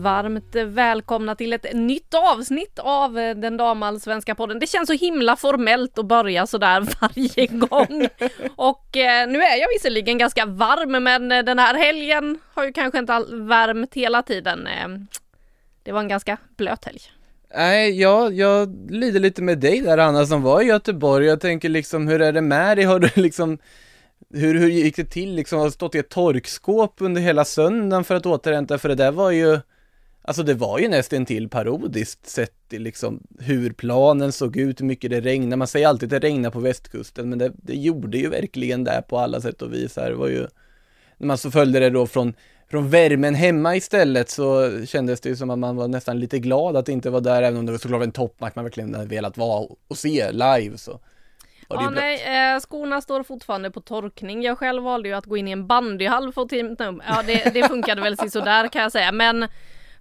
Varmt välkomna till ett nytt avsnitt av eh, den damallsvenska podden. Det känns så himla formellt att börja sådär varje gång. Och eh, nu är jag visserligen ganska varm men eh, den här helgen har ju kanske inte all värmt hela tiden. Eh, det var en ganska blöt helg. Nej, jag, jag lider lite med dig där Anna som var i Göteborg. Jag tänker liksom, hur är det med dig? Har du liksom hur, hur gick det till liksom? Har stått i ett torkskåp under hela söndagen för att återhämta? För det där var ju Alltså det var ju nästan till parodiskt sett i liksom hur planen såg ut, hur mycket det regnade. Man säger alltid att det regnar på västkusten, men det, det gjorde ju verkligen det på alla sätt och vis. Här. Det var ju, när man så följde det då från, från värmen hemma istället så kändes det ju som att man var nästan lite glad att det inte var där, även om det var såklart en toppmatch man verkligen hade velat vara och se live. Så. Ja, nej, eh, skorna står fortfarande på torkning. Jag själv valde ju att gå in i en bandyhall för att Ja, det, det funkade väl sådär kan jag säga, men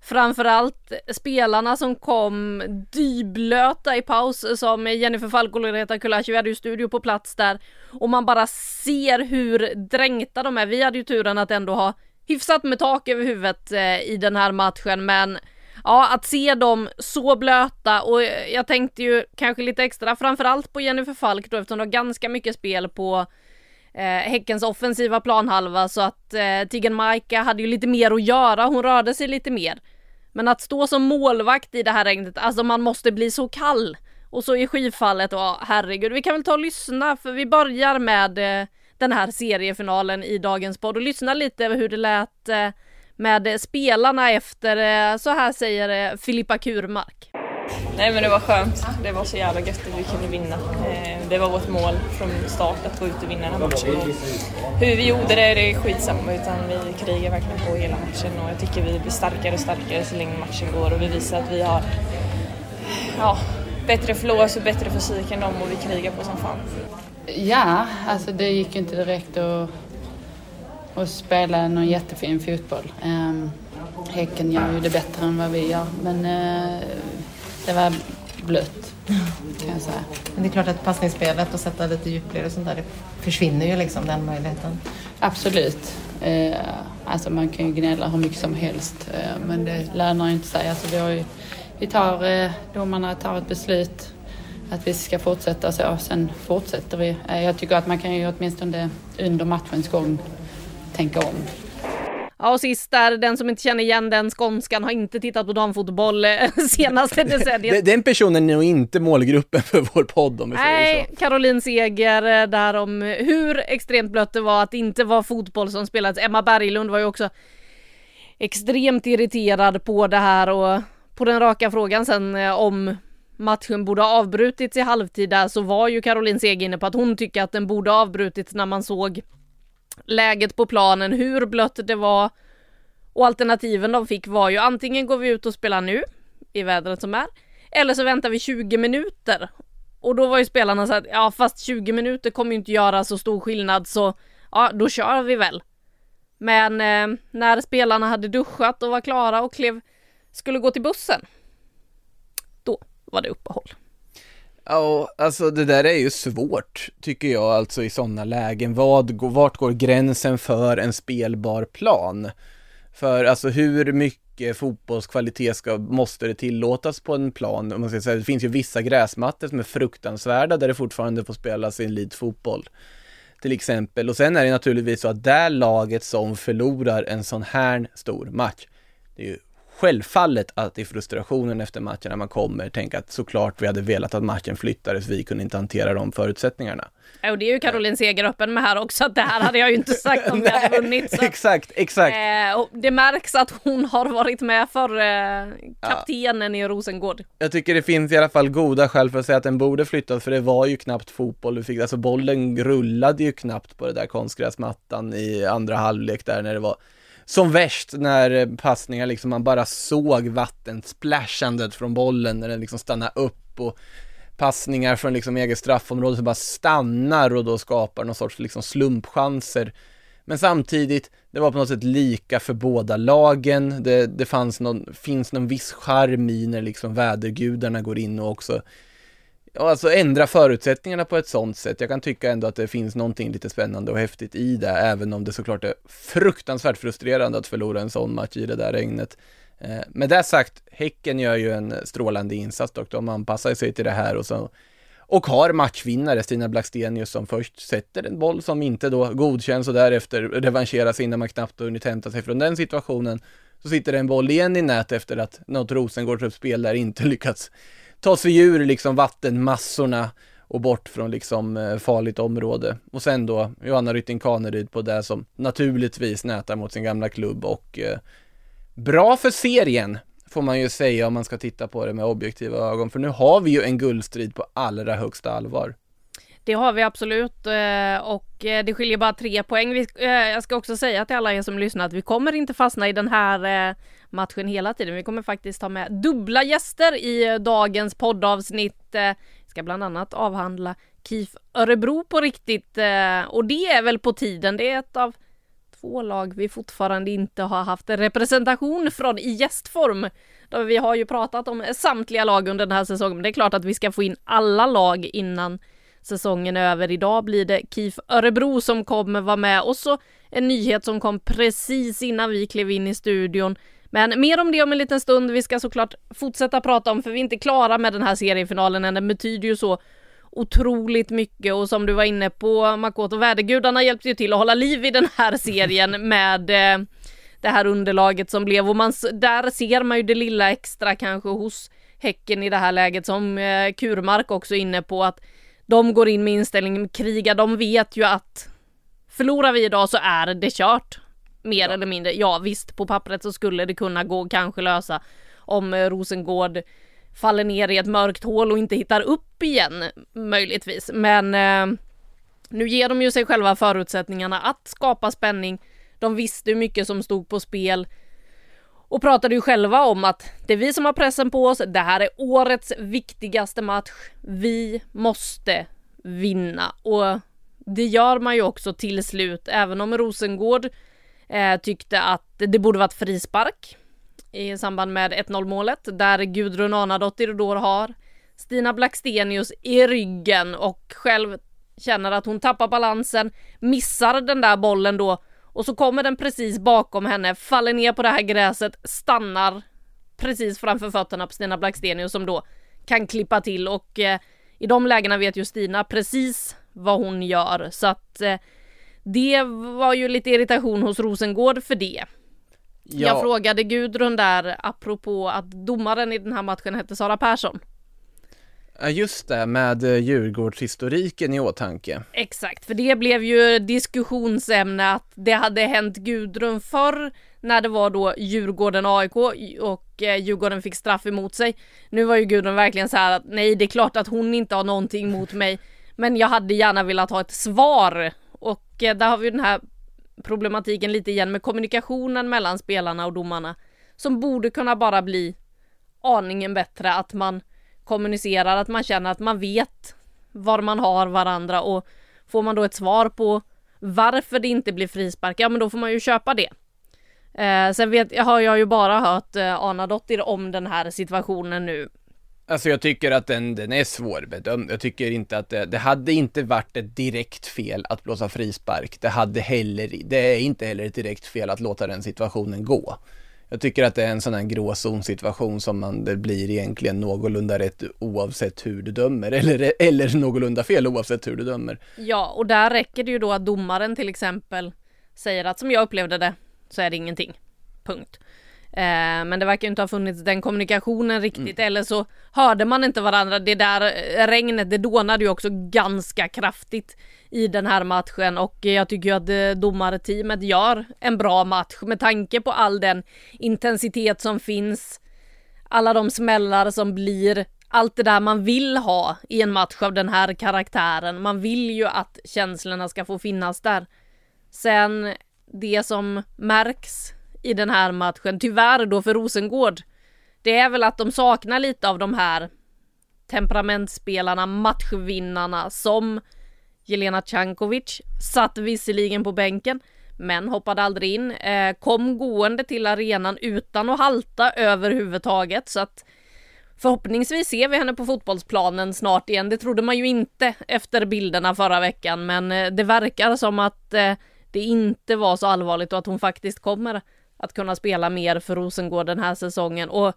framförallt spelarna som kom dyblöta i paus som Jennifer Falk och Loreta Kulashi, vi hade ju studio på plats där och man bara ser hur dränkta de är. Vi hade ju turen att ändå ha hyfsat med tak över huvudet eh, i den här matchen men ja, att se dem så blöta och eh, jag tänkte ju kanske lite extra framförallt på Jennifer Falk då eftersom det var ganska mycket spel på eh, Häckens offensiva planhalva så att eh, Tigen Maika hade ju lite mer att göra, hon rörde sig lite mer. Men att stå som målvakt i det här regnet, alltså man måste bli så kall. Och så i skyfallet, och herregud, vi kan väl ta och lyssna för vi börjar med eh, den här seriefinalen i dagens podd och lyssna lite hur det lät eh, med spelarna efter, eh, så här säger eh, Filippa Kurmark. Nej men det var skönt. Det var så jävla gött att vi kunde vinna. Eh, det var vårt mål från start att gå ut och vinna den här matchen. Och hur vi gjorde det, det är skitsamma utan vi krigar verkligen på hela matchen och jag tycker vi blir starkare och starkare så länge matchen går och vi visar att vi har ja, bättre flås och bättre fysik än dem och vi krigar på som fan. Ja, alltså det gick inte direkt att, att spela någon jättefin fotboll. Ehm, Häcken gör ju det bättre än vad vi gör men eh, det var blött kan jag säga. Men det är klart att passningsspelet och sätta lite djupled och sånt där, det försvinner ju liksom den möjligheten. Absolut. Eh, alltså man kan ju gnälla hur mycket som helst eh, men det lönar ju inte sig. Alltså vi, har ju, vi tar, eh, domarna tar ett beslut att vi ska fortsätta så, sen fortsätter vi. Eh, jag tycker att man kan ju åtminstone under matchens gång tänka om. Ja och sist där, den som inte känner igen den skånskan har inte tittat på damfotboll eh, senaste decenniet. den personen är nog inte målgruppen för vår podd om vi Nej, säger så. Caroline Seger eh, där om hur extremt blött det var att det inte var fotboll som spelades. Emma Berglund var ju också extremt irriterad på det här och på den raka frågan sen eh, om matchen borde ha avbrutits i halvtid där så var ju Caroline Seger inne på att hon tycker att den borde ha avbrutits när man såg läget på planen, hur blött det var och alternativen de fick var ju antingen går vi ut och spelar nu i vädret som är eller så väntar vi 20 minuter och då var ju spelarna så att ja fast 20 minuter kommer ju inte göra så stor skillnad så ja då kör vi väl. Men eh, när spelarna hade duschat och var klara och klev skulle gå till bussen då var det uppehåll. Ja, alltså det där är ju svårt, tycker jag, alltså i sådana lägen. Vad, vart går gränsen för en spelbar plan? För alltså hur mycket fotbollskvalitet ska, måste det tillåtas på en plan? Om man ska säga, det finns ju vissa gräsmattor som är fruktansvärda där det fortfarande får spelas elitfotboll. Till exempel. Och sen är det naturligtvis så att det laget som förlorar en sån här stor match, det är ju självfallet att i frustrationen efter matchen när man kommer tänka att såklart vi hade velat att matchen flyttades, vi kunde inte hantera de förutsättningarna. Och det är ju Caroline Seger öppen med här också, att det här hade jag ju inte sagt om vi hade vunnit. Så. Exakt, exakt. Eh, och det märks att hon har varit med för eh, kaptenen i Rosengård. Jag tycker det finns i alla fall goda skäl för att säga att den borde flyttas, för det var ju knappt fotboll du fick, alltså bollen rullade ju knappt på det där konstgräsmattan i andra halvlek där när det var som värst när eh, passningar liksom, man bara såg vattensplashandet från bollen när den liksom stannade upp och passningar från liksom eget straffområde som bara stannar och då skapar någon sorts liksom slumpchanser. Men samtidigt, det var på något sätt lika för båda lagen. Det, det fanns någon, finns någon viss charm i när liksom vädergudarna går in och också alltså ändra förutsättningarna på ett sånt sätt. Jag kan tycka ändå att det finns någonting lite spännande och häftigt i det, även om det såklart är fruktansvärt frustrerande att förlora en sån match i det där regnet. Eh, med det sagt, Häcken gör ju en strålande insats dock. De anpassar sig till det här och så och har matchvinnare, Stina Blackstenius, som först sätter en boll som inte då godkänns och därefter revanscheras innan man knappt har hunnit hämta sig från den situationen. Så sitter det en boll igen i nät efter att något Rosengårdsuppspel där inte lyckats ta sig ur liksom vattenmassorna och bort från liksom eh, farligt område. Och sen då Johanna Rytting Kaneryd på det som naturligtvis nätar mot sin gamla klubb och eh, bra för serien får man ju säga om man ska titta på det med objektiva ögon. För nu har vi ju en guldstrid på allra högsta allvar. Det har vi absolut eh, och eh, det skiljer bara tre poäng. Eh, jag ska också säga till alla er som lyssnar att vi kommer inte fastna i den här matchen hela tiden. Vi kommer faktiskt ha med dubbla gäster i dagens poddavsnitt. Vi ska bland annat avhandla KIF Örebro på riktigt och det är väl på tiden. Det är ett av två lag vi fortfarande inte har haft representation från i gästform. Vi har ju pratat om samtliga lag under den här säsongen, men det är klart att vi ska få in alla lag innan säsongen är över. Idag blir det KIF Örebro som kommer vara med och så en nyhet som kom precis innan vi klev in i studion. Men mer om det om en liten stund. Vi ska såklart fortsätta prata om, för vi är inte klara med den här seriefinalen än. Den betyder ju så otroligt mycket och som du var inne på Makoto vädergudarna hjälpte ju till att hålla liv i den här serien med eh, det här underlaget som blev och man, där ser man ju det lilla extra kanske hos Häcken i det här läget som eh, Kurmark också inne på att de går in med inställningen kriga, de vet ju att förlorar vi idag så är det kört. Mer ja. eller mindre. Ja visst, på pappret så skulle det kunna gå kanske lösa om eh, Rosengård faller ner i ett mörkt hål och inte hittar upp igen möjligtvis. Men eh, nu ger de ju sig själva förutsättningarna att skapa spänning. De visste hur mycket som stod på spel och pratade ju själva om att det är vi som har pressen på oss. Det här är årets viktigaste match. Vi måste vinna och det gör man ju också till slut, även om Rosengård eh, tyckte att det borde varit frispark i samband med 1-0 målet där Gudrun Anadottir då har Stina Blackstenius i ryggen och själv känner att hon tappar balansen, missar den där bollen då och så kommer den precis bakom henne, faller ner på det här gräset, stannar precis framför fötterna på Stina Blackstenius som då kan klippa till och eh, i de lägena vet ju Stina precis vad hon gör så att eh, det var ju lite irritation hos Rosengård för det. Ja. Jag frågade Gudrun där apropå att domaren i den här matchen hette Sara Persson. Ja just det, med eh, Djurgårdshistoriken i åtanke. Exakt, för det blev ju diskussionsämne att det hade hänt Gudrun förr när det var då Djurgården AIK och eh, Djurgården fick straff emot sig. Nu var ju Gudrun verkligen så här att nej, det är klart att hon inte har någonting mot mig, men jag hade gärna velat ha ett svar och eh, där har vi den här problematiken lite igen med kommunikationen mellan spelarna och domarna som borde kunna bara bli aningen bättre att man kommunicerar, att man känner att man vet var man har varandra och får man då ett svar på varför det inte blir frispark, ja men då får man ju köpa det. Eh, sen vet, har jag ju bara hört eh, Anadottir om den här situationen nu Alltså jag tycker att den, den är svårbedömd. Jag tycker inte att det, det hade inte varit ett direkt fel att blåsa frispark. Det hade heller, det är inte heller ett direkt fel att låta den situationen gå. Jag tycker att det är en sån här gråzonsituation som man, det blir egentligen någorlunda rätt oavsett hur du dömer eller, eller någorlunda fel oavsett hur du dömer. Ja, och där räcker det ju då att domaren till exempel säger att som jag upplevde det så är det ingenting. Punkt. Eh, men det verkar inte ha funnits den kommunikationen riktigt eller så hörde man inte varandra. Det där regnet det dånade ju också ganska kraftigt i den här matchen och jag tycker ju att eh, domarteamet gör en bra match med tanke på all den intensitet som finns. Alla de smällar som blir allt det där man vill ha i en match av den här karaktären. Man vill ju att känslorna ska få finnas där. Sen det som märks i den här matchen, tyvärr då för Rosengård, det är väl att de saknar lite av de här temperamentspelarna, matchvinnarna som Jelena Cankovic satt visserligen på bänken, men hoppade aldrig in, eh, kom gående till arenan utan att halta överhuvudtaget så att Förhoppningsvis ser vi henne på fotbollsplanen snart igen. Det trodde man ju inte efter bilderna förra veckan, men eh, det verkar som att eh, det inte var så allvarligt och att hon faktiskt kommer att kunna spela mer för Rosengård den här säsongen. Och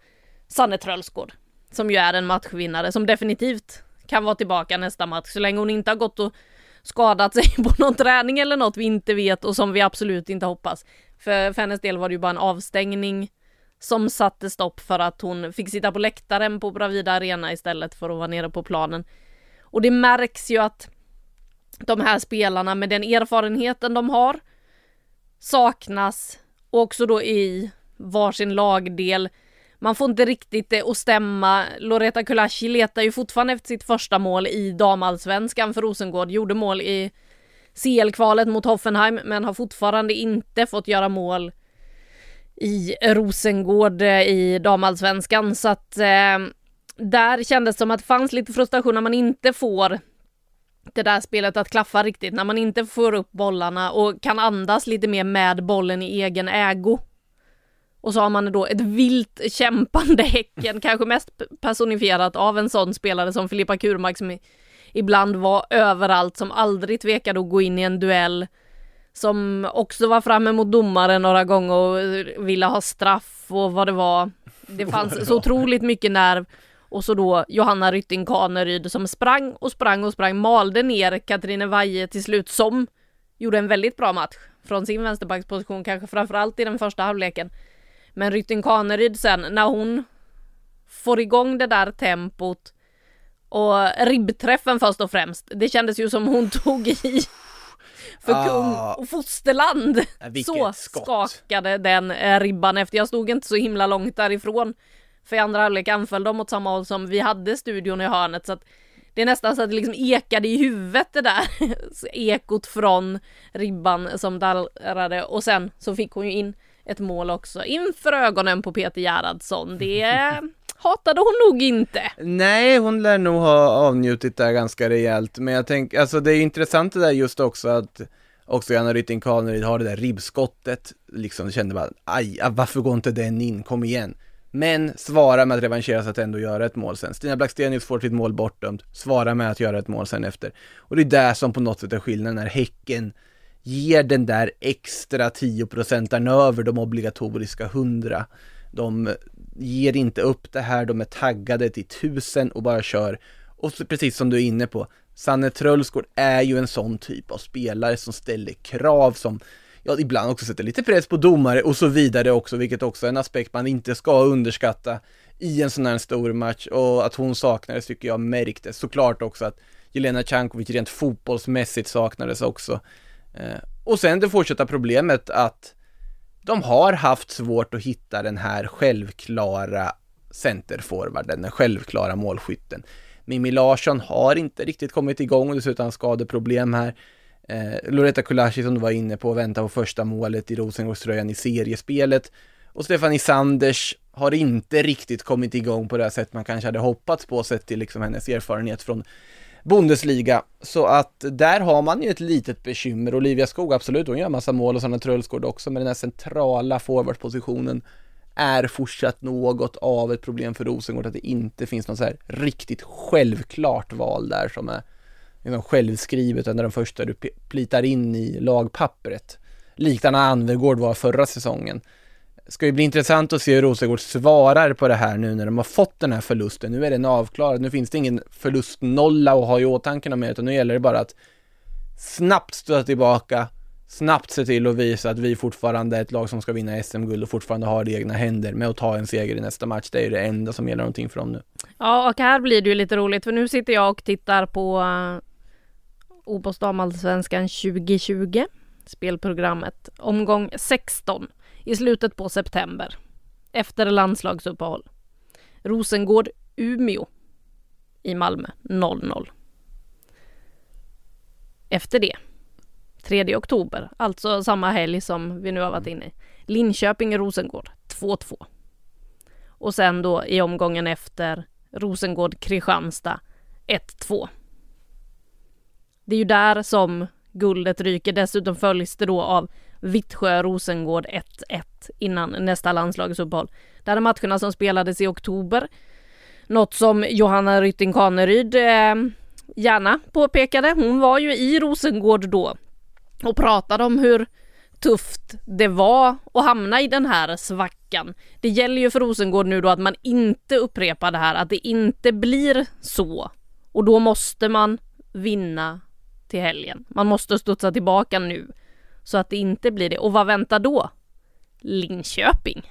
Sanne Trölsgård som ju är en matchvinnare som definitivt kan vara tillbaka nästa match. Så länge hon inte har gått och skadat sig på någon träning eller något vi inte vet och som vi absolut inte hoppas. För, för hennes del var det ju bara en avstängning som satte stopp för att hon fick sitta på läktaren på Bravida Arena istället för att vara nere på planen. Och det märks ju att de här spelarna med den erfarenheten de har saknas också då i varsin lagdel. Man får inte riktigt det att stämma. Loreta Kulashi letar ju fortfarande efter sitt första mål i damallsvenskan för Rosengård, gjorde mål i CL-kvalet mot Hoffenheim men har fortfarande inte fått göra mål i Rosengård eh, i damallsvenskan så att eh, där kändes det som att det fanns lite frustration när man inte får det där spelet att klaffa riktigt, när man inte får upp bollarna och kan andas lite mer med bollen i egen ägo. Och så har man då ett vilt kämpande Häcken, kanske mest personifierat av en sån spelare som Filippa Kurmark som ibland var överallt, som aldrig tvekade att gå in i en duell som också var framme mot domaren några gånger och ville ha straff och vad det var. Det fanns så otroligt mycket nerv. Och så då Johanna Rytting Kaneryd som sprang och sprang och sprang, malde ner Katrine Vaje till slut som gjorde en väldigt bra match från sin vänsterbacksposition, kanske framförallt i den första halvleken. Men Rytting Kaneryd sen, när hon får igång det där tempot och ribbträffen först och främst, det kändes ju som hon tog i för ah. kung och fosterland. så skott. skakade den eh, ribban efter. Jag stod inte så himla långt därifrån. För i andra halvlek anföll de åt samma håll som vi hade studion i hörnet så att det är nästan så att det liksom ekade i huvudet det där ekot från ribban som dallrade och sen så fick hon ju in ett mål också inför ögonen på Peter Gerhardsson. Det eh, hatade hon nog inte. Nej, hon lär nog ha avnjutit det ganska rejält, men jag tänker, alltså det är intressant det där just också att också Anna Rytting Kaneryd har det där ribbskottet, liksom kände bara, aj, varför går inte den in, kom igen. Men svara med att revanschera sig att ändå göra ett mål sen. Stina Blackstenius får sitt mål bortdömt, svara med att göra ett mål sen efter. Och det är det som på något sätt är skillnaden när Häcken ger den där extra 10 procenten över de obligatoriska 100. De ger inte upp det här, de är taggade till tusen och bara kör. Och så, precis som du är inne på, Sanne Trölsgård är ju en sån typ av spelare som ställer krav som ja, ibland också sätter lite press på domare och så vidare också, vilket också är en aspekt man inte ska underskatta i en sån här stor match och att hon saknades tycker jag märktes såklart också att Jelena Cankovic rent fotbollsmässigt saknades också. Eh, och sen det fortsatta problemet att de har haft svårt att hitta den här självklara centerforwarden, den självklara målskytten. Mimmi Larsson har inte riktigt kommit igång och dessutom skadeproblem här. Eh, Loretta Kulashi som du var inne på väntar på första målet i Rosengårdströjan i seriespelet. Och Stefanie Sanders har inte riktigt kommit igång på det sätt man kanske hade hoppats på sett till liksom hennes erfarenhet från Bundesliga. Så att där har man ju ett litet bekymmer. Olivia Skog, absolut, hon gör massa mål och sådana Trölsgård också, men den här centrala forwardpositionen är fortsatt något av ett problem för Rosengård, att det inte finns något så här riktigt självklart val där som är liksom självskrivet, utan de första du plitar in i lagpappret. Likt Anna var förra säsongen ska ju bli intressant att se hur Rosengård svarar på det här nu när de har fått den här förlusten. Nu är den avklarad, nu finns det ingen förlustnolla att ha i åtanke mer, utan nu gäller det bara att snabbt stöta tillbaka, snabbt se till att visa att vi fortfarande är ett lag som ska vinna SM-guld och fortfarande har det i egna händer med att ta en seger i nästa match. Det är ju det enda som gäller någonting för dem nu. Ja, och här blir det ju lite roligt för nu sitter jag och tittar på eh, OBOS damallsvenskan 2020, spelprogrammet, omgång 16 i slutet på september efter landslagsuppehåll. Rosengård, Umeå i Malmö 0-0. Efter det 3 oktober, alltså samma helg som vi nu har varit inne i. Linköping-Rosengård 2-2. Och sen då i omgången efter Rosengård-Kristianstad 1-2. Det är ju där som guldet ryker. Dessutom följs det då av Vittsjö-Rosengård 1-1 innan nästa landslagsuppehåll. Det här är matcherna som spelades i oktober. Något som Johanna Rytting Kaneryd eh, gärna påpekade. Hon var ju i Rosengård då och pratade om hur tufft det var att hamna i den här svackan. Det gäller ju för Rosengård nu då att man inte upprepar det här, att det inte blir så. Och då måste man vinna till helgen. Man måste studsa tillbaka nu så att det inte blir det. Och vad väntar då? Linköping.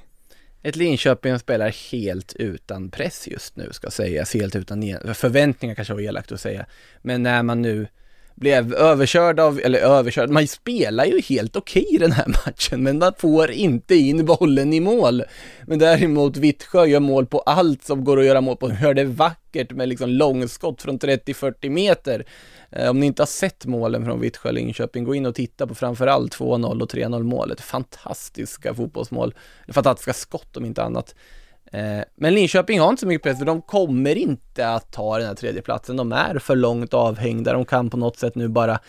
Ett Linköping spelar helt utan press just nu ska sägas, helt utan förväntningar kanske var elakt att säga. Men när man nu blev överkörd av, eller överkörd, man spelar ju helt okej i den här matchen, men man får inte in bollen i mål. Men däremot Vittsjö gör mål på allt som går att göra mål på, de gör det vackert med liksom långskott från 30-40 meter. Eh, om ni inte har sett målen från Vittsjö Linköping, gå in och titta på framförallt 2-0 och 3-0 målet. Fantastiska fotbollsmål, fantastiska skott om inte annat. Eh, men Linköping har inte så mycket press för de kommer inte att ta den här tredjeplatsen. De är för långt avhängda. De kan på något sätt nu bara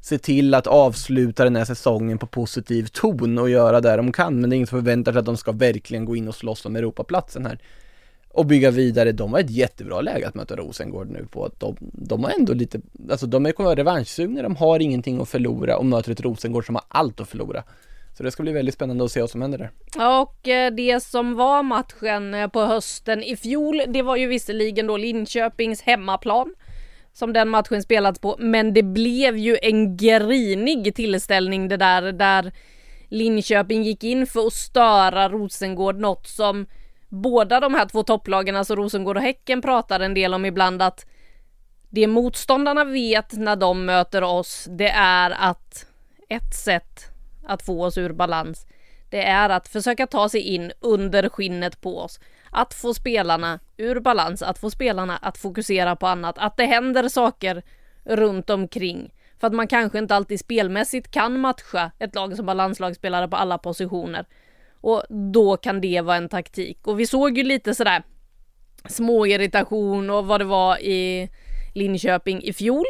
se till att avsluta den här säsongen på positiv ton och göra det de kan. Men det är ingen som förväntar sig att de ska verkligen gå in och slåss om Europaplatsen här. Och bygga vidare. De har ett jättebra läge att möta Rosengård nu på att de, de har ändå lite, alltså de kommer vara revanschsugna, de har ingenting att förlora och möter ett Rosengård som har allt att förlora. Så det ska bli väldigt spännande att se vad som händer där. Och eh, det som var matchen eh, på hösten i fjol, det var ju visserligen då Linköpings hemmaplan som den matchen spelats på, men det blev ju en grinig tillställning det där, där Linköping gick in för att störa Rosengård, något som båda de här två topplagen, alltså Rosengård och Häcken, pratar en del om ibland att det motståndarna vet när de möter oss, det är att ett sätt att få oss ur balans, det är att försöka ta sig in under skinnet på oss. Att få spelarna ur balans, att få spelarna att fokusera på annat, att det händer saker runt omkring. För att man kanske inte alltid spelmässigt kan matcha ett lag som har landslagsspelare på alla positioner. Och då kan det vara en taktik. Och vi såg ju lite sådär små irritation och vad det var i Linköping i fjol.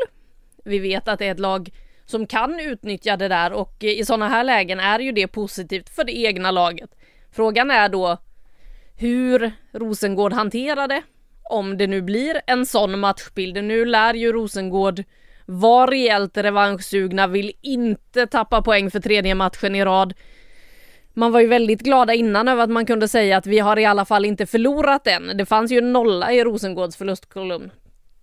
Vi vet att det är ett lag som kan utnyttja det där och i sådana här lägen är ju det positivt för det egna laget. Frågan är då hur Rosengård hanterar det, om det nu blir en sån matchbild. Nu lär ju Rosengård vara rejält revanschsugna, vill inte tappa poäng för tredje matchen i rad. Man var ju väldigt glada innan över att man kunde säga att vi har i alla fall inte förlorat än. Det fanns ju en nolla i Rosengårds förlustkolumn.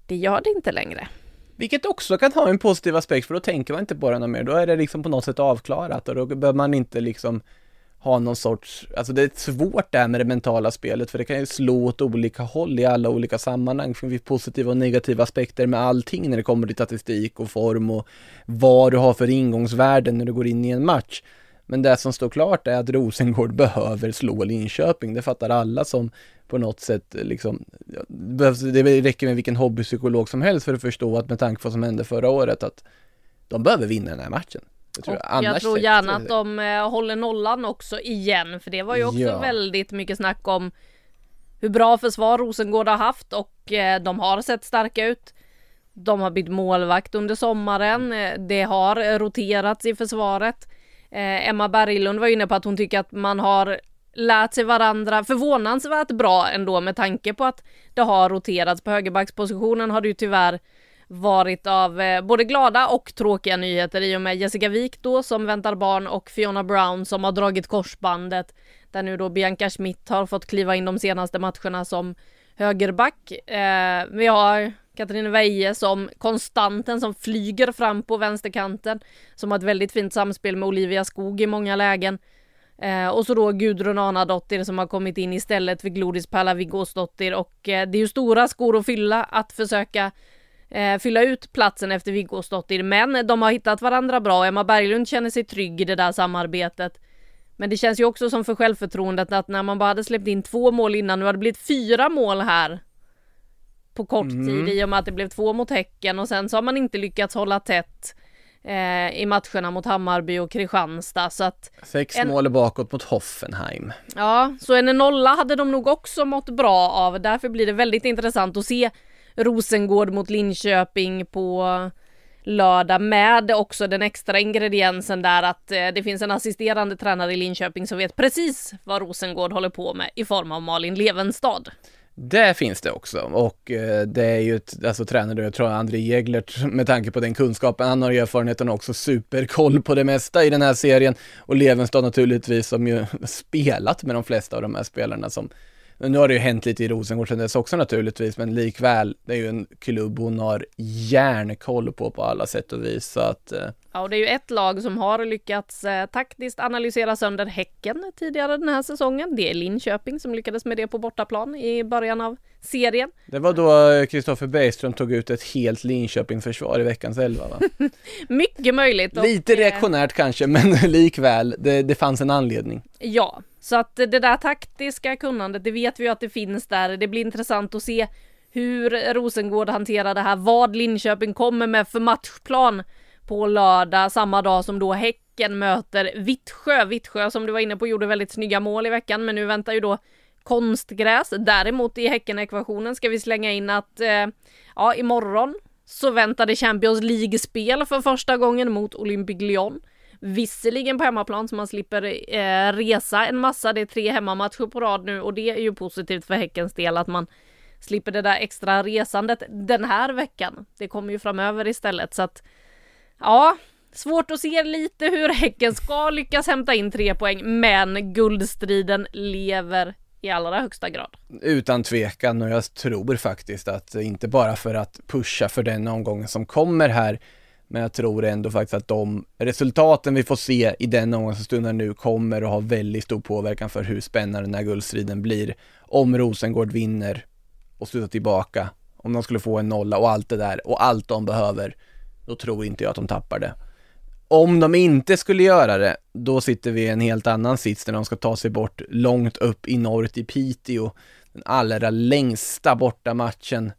Det gör det inte längre. Vilket också kan ha en positiv aspekt för då tänker man inte på det mer. Då är det liksom på något sätt avklarat och då behöver man inte liksom ha någon sorts, alltså det är svårt det här med det mentala spelet för det kan ju slå åt olika håll i alla olika sammanhang. Det finns positiva och negativa aspekter med allting när det kommer till statistik och form och vad du har för ingångsvärden när du går in i en match. Men det som står klart är att Rosengård behöver slå Linköping. Det fattar alla som på något sätt liksom, det räcker med vilken hobbypsykolog som helst för att förstå att med tanke på vad som hände förra året att de behöver vinna den här matchen. Jag tror, jag. tror gärna att de eh, håller nollan också igen, för det var ju också ja. väldigt mycket snack om hur bra försvar Rosengård har haft och eh, de har sett starka ut. De har bytt målvakt under sommaren. Eh, det har roterats i försvaret. Eh, Emma Berglund var inne på att hon tycker att man har lärt sig varandra förvånansvärt bra ändå med tanke på att det har roterats. På högerbackspositionen har det ju tyvärr varit av eh, både glada och tråkiga nyheter i och med Jessica Wik då som väntar barn och Fiona Brown som har dragit korsbandet. Där nu då Bianca Schmidt har fått kliva in de senaste matcherna som högerback. Eh, vi har Katarina Veje som konstanten som flyger fram på vänsterkanten. Som har ett väldigt fint samspel med Olivia Skog i många lägen. Eh, och så då Gudrun Anadottir som har kommit in istället för Glodis Pärla Viggåsdottir och eh, det är ju stora skor att fylla att försöka eh, fylla ut platsen efter Viggåsdottir men de har hittat varandra bra. Emma Berglund känner sig trygg i det där samarbetet. Men det känns ju också som för självförtroendet att när man bara hade släppt in två mål innan, nu har det blivit fyra mål här på kort Mm. tid i och med att det blev två mot Häcken och sen så har man inte lyckats hålla tätt eh, i matcherna mot Hammarby och Kristianstad så att Sex En- mål bakåt mot Hoffenheim. Ja, så en nolla hade de nog också mått bra av. Därför blir det väldigt intressant att se Rosengård mot Linköping på lördag med också den extra ingrediensen där att eh, det finns en assisterande tränare i Linköping som vet precis vad Rosengård håller på med i form av Malin Levenstad. Det finns det också. Och eh, det är ju ett, alltså tränare, jag tror André Jäglert med tanke på den kunskapen, han har ju erfarenheten också superkoll på det mesta i den här serien. Och Levenstad naturligtvis som ju spelat med de flesta av de här spelarna som nu har det ju hänt lite i Rosengård sedan dess också naturligtvis, men likväl, det är ju en klubb hon har järnkoll på på alla sätt och vis, så att eh, Ja, och det är ju ett lag som har lyckats eh, taktiskt analysera sönder Häcken tidigare den här säsongen. Det är Linköping som lyckades med det på bortaplan i början av serien. det var då Kristoffer Bergström tog ut ett helt Linköping-försvar i veckans elva va? Mycket möjligt. och, Lite eh, reaktionärt kanske, men likväl, det, det fanns en anledning. Ja, så att det där taktiska kunnandet, det vet vi ju att det finns där. Det blir intressant att se hur Rosengård hanterar det här, vad Linköping kommer med för matchplan på lördag, samma dag som då Häcken möter Vittsjö. Vittsjö som du var inne på gjorde väldigt snygga mål i veckan, men nu väntar ju då konstgräs. Däremot i Häcken-ekvationen ska vi slänga in att eh, ja, imorgon så väntade Champions League-spel för första gången mot Olympique Lyon. Visserligen på hemmaplan så man slipper eh, resa en massa. Det är tre hemmamatcher på rad nu och det är ju positivt för Häckens del att man slipper det där extra resandet den här veckan. Det kommer ju framöver istället så att ja, svårt att se lite hur Häcken ska lyckas hämta in tre poäng, men guldstriden lever i allra högsta grad. Utan tvekan och jag tror faktiskt att inte bara för att pusha för den omgången som kommer här men jag tror ändå faktiskt att de resultaten vi får se i den omgången som stundar nu kommer att ha väldigt stor påverkan för hur spännande den här guldstriden blir. Om Rosengård vinner och slutar tillbaka, om de skulle få en nolla och allt det där och allt de behöver, då tror inte jag att de tappar det. Om de inte skulle göra det, då sitter vi i en helt annan sits när de ska ta sig bort långt upp i norr till Piteå. Den allra längsta bortamatchen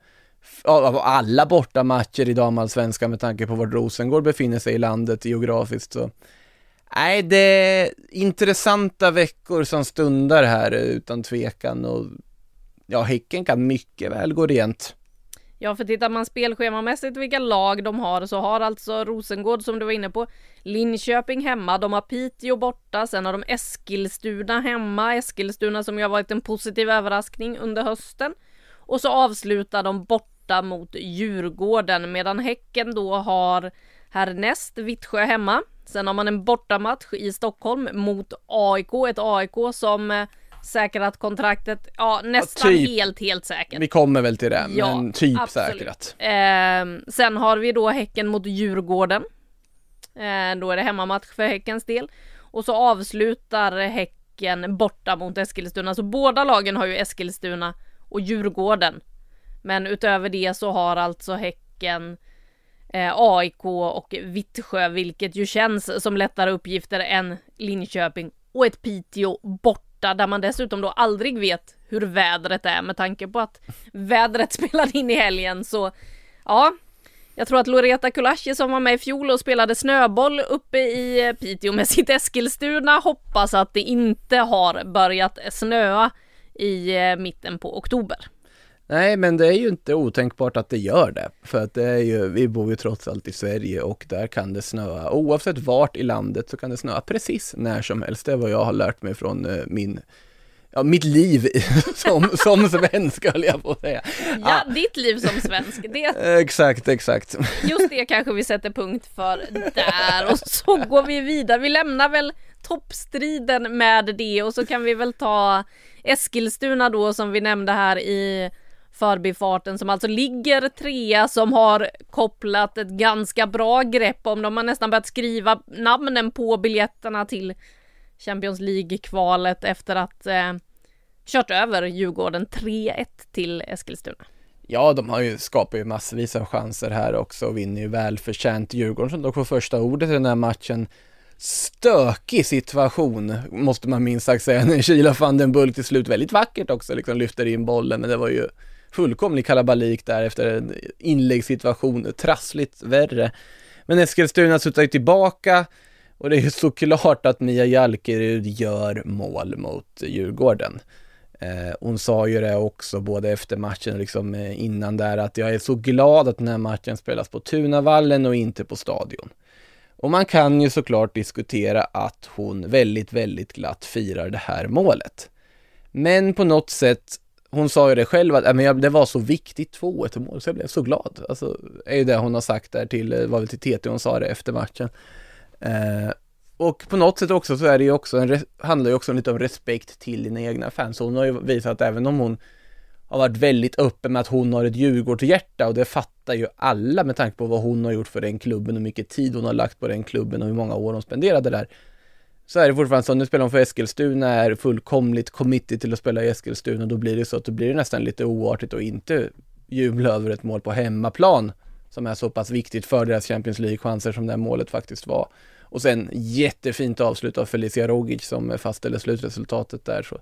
av alla bortamatcher i damallsvenskan med tanke på var Rosengård befinner sig i landet geografiskt så Nej, det är intressanta veckor som stundar här utan tvekan och ja, Häcken kan mycket väl gå rent. Ja, för tittar man spelschemamässigt vilka lag de har så har alltså Rosengård som du var inne på Linköping hemma, de har Piteå borta, sen har de Eskilstuna hemma, Eskilstuna som ju har varit en positiv överraskning under hösten. Och så avslutar de borta mot Djurgården medan Häcken då har härnäst Vittsjö hemma. Sen har man en bortamatch i Stockholm mot AIK, ett AIK som eh, säkrat kontraktet, ja nästan typ. helt, helt säkert. Vi kommer väl till det, Ja, men typ absolut. säkrat. Eh, sen har vi då Häcken mot Djurgården. Eh, då är det hemmamatch för Häckens del. Och så avslutar Häcken borta mot Eskilstuna. Så båda lagen har ju Eskilstuna och Djurgården. Men utöver det så har alltså Häcken eh, AIK och Vittsjö, vilket ju känns som lättare uppgifter än Linköping och ett Piteå borta där man dessutom då aldrig vet hur vädret är med tanke på att vädret spelade in i helgen så ja, jag tror att Loreta Kulashi som var med i fjol och spelade snöboll uppe i eh, Piteå med sitt Eskilstuna hoppas att det inte har börjat snöa i eh, mitten på oktober. Nej, men det är ju inte otänkbart att det gör det. För att det är ju, vi bor ju trots allt i Sverige och där kan det snöa. Oavsett vart i landet så kan det snöa precis när som helst. Det är vad jag har lärt mig från eh, min, ja, mitt liv som, som svensk höll jag på att säga. Ja, ditt liv som svensk, det, Exakt, exakt. just det kanske vi sätter punkt för där och så går vi vidare. Vi lämnar väl toppstriden med det och så kan vi väl ta Eskilstuna då som vi nämnde här i förbifarten som alltså ligger trea som har kopplat ett ganska bra grepp om De har nästan börjat skriva namnen på biljetterna till Champions League-kvalet efter att eh, kört över Djurgården 3-1 till Eskilstuna. Ja, de har ju skapat ju massvis av chanser här också och vinner ju välförtjänt. Djurgården som dock får första ordet i den här matchen. Stökig situation, måste man minst sagt säga, när Kila van den Bulk till slut väldigt vackert också liksom lyfter in bollen, men det var ju fullkomlig kalabalik där efter en inläggssituation, trassligt värre. Men Eskilstuna suttar ju tillbaka och det är ju såklart att Mia Jalkerud gör mål mot Djurgården. Eh, hon sa ju det också både efter matchen och liksom eh, innan där att jag är så glad att den här matchen spelas på Tunavallen och inte på Stadion. Och man kan ju såklart diskutera att hon väldigt, väldigt glatt firar det här målet. Men på något sätt, hon sa ju det själv att äh, det var så viktigt 2-1 mål så jag blev så glad. Alltså, är ju det hon har sagt där till, eh, var väl till TT hon sa det efter matchen. Eh, och på något sätt också så är det ju också en, handlar ju också lite om respekt till dina egna fans. Hon har ju visat att även om hon har varit väldigt öppen med att hon har ett Djurgårdshjärta och det fattar ju alla med tanke på vad hon har gjort för den klubben och hur mycket tid hon har lagt på den klubben och hur många år hon spenderade där. Så är det fortfarande så, nu spelar hon för Eskilstuna, är fullkomligt committed till att spela i Eskilstuna, då blir det så att då blir det nästan lite oartigt att inte jubla över ett mål på hemmaplan som är så pass viktigt för deras Champions League-chanser som det här målet faktiskt var. Och sen jättefint avslut av Felicia Rogic som fastställer slutresultatet där. Så.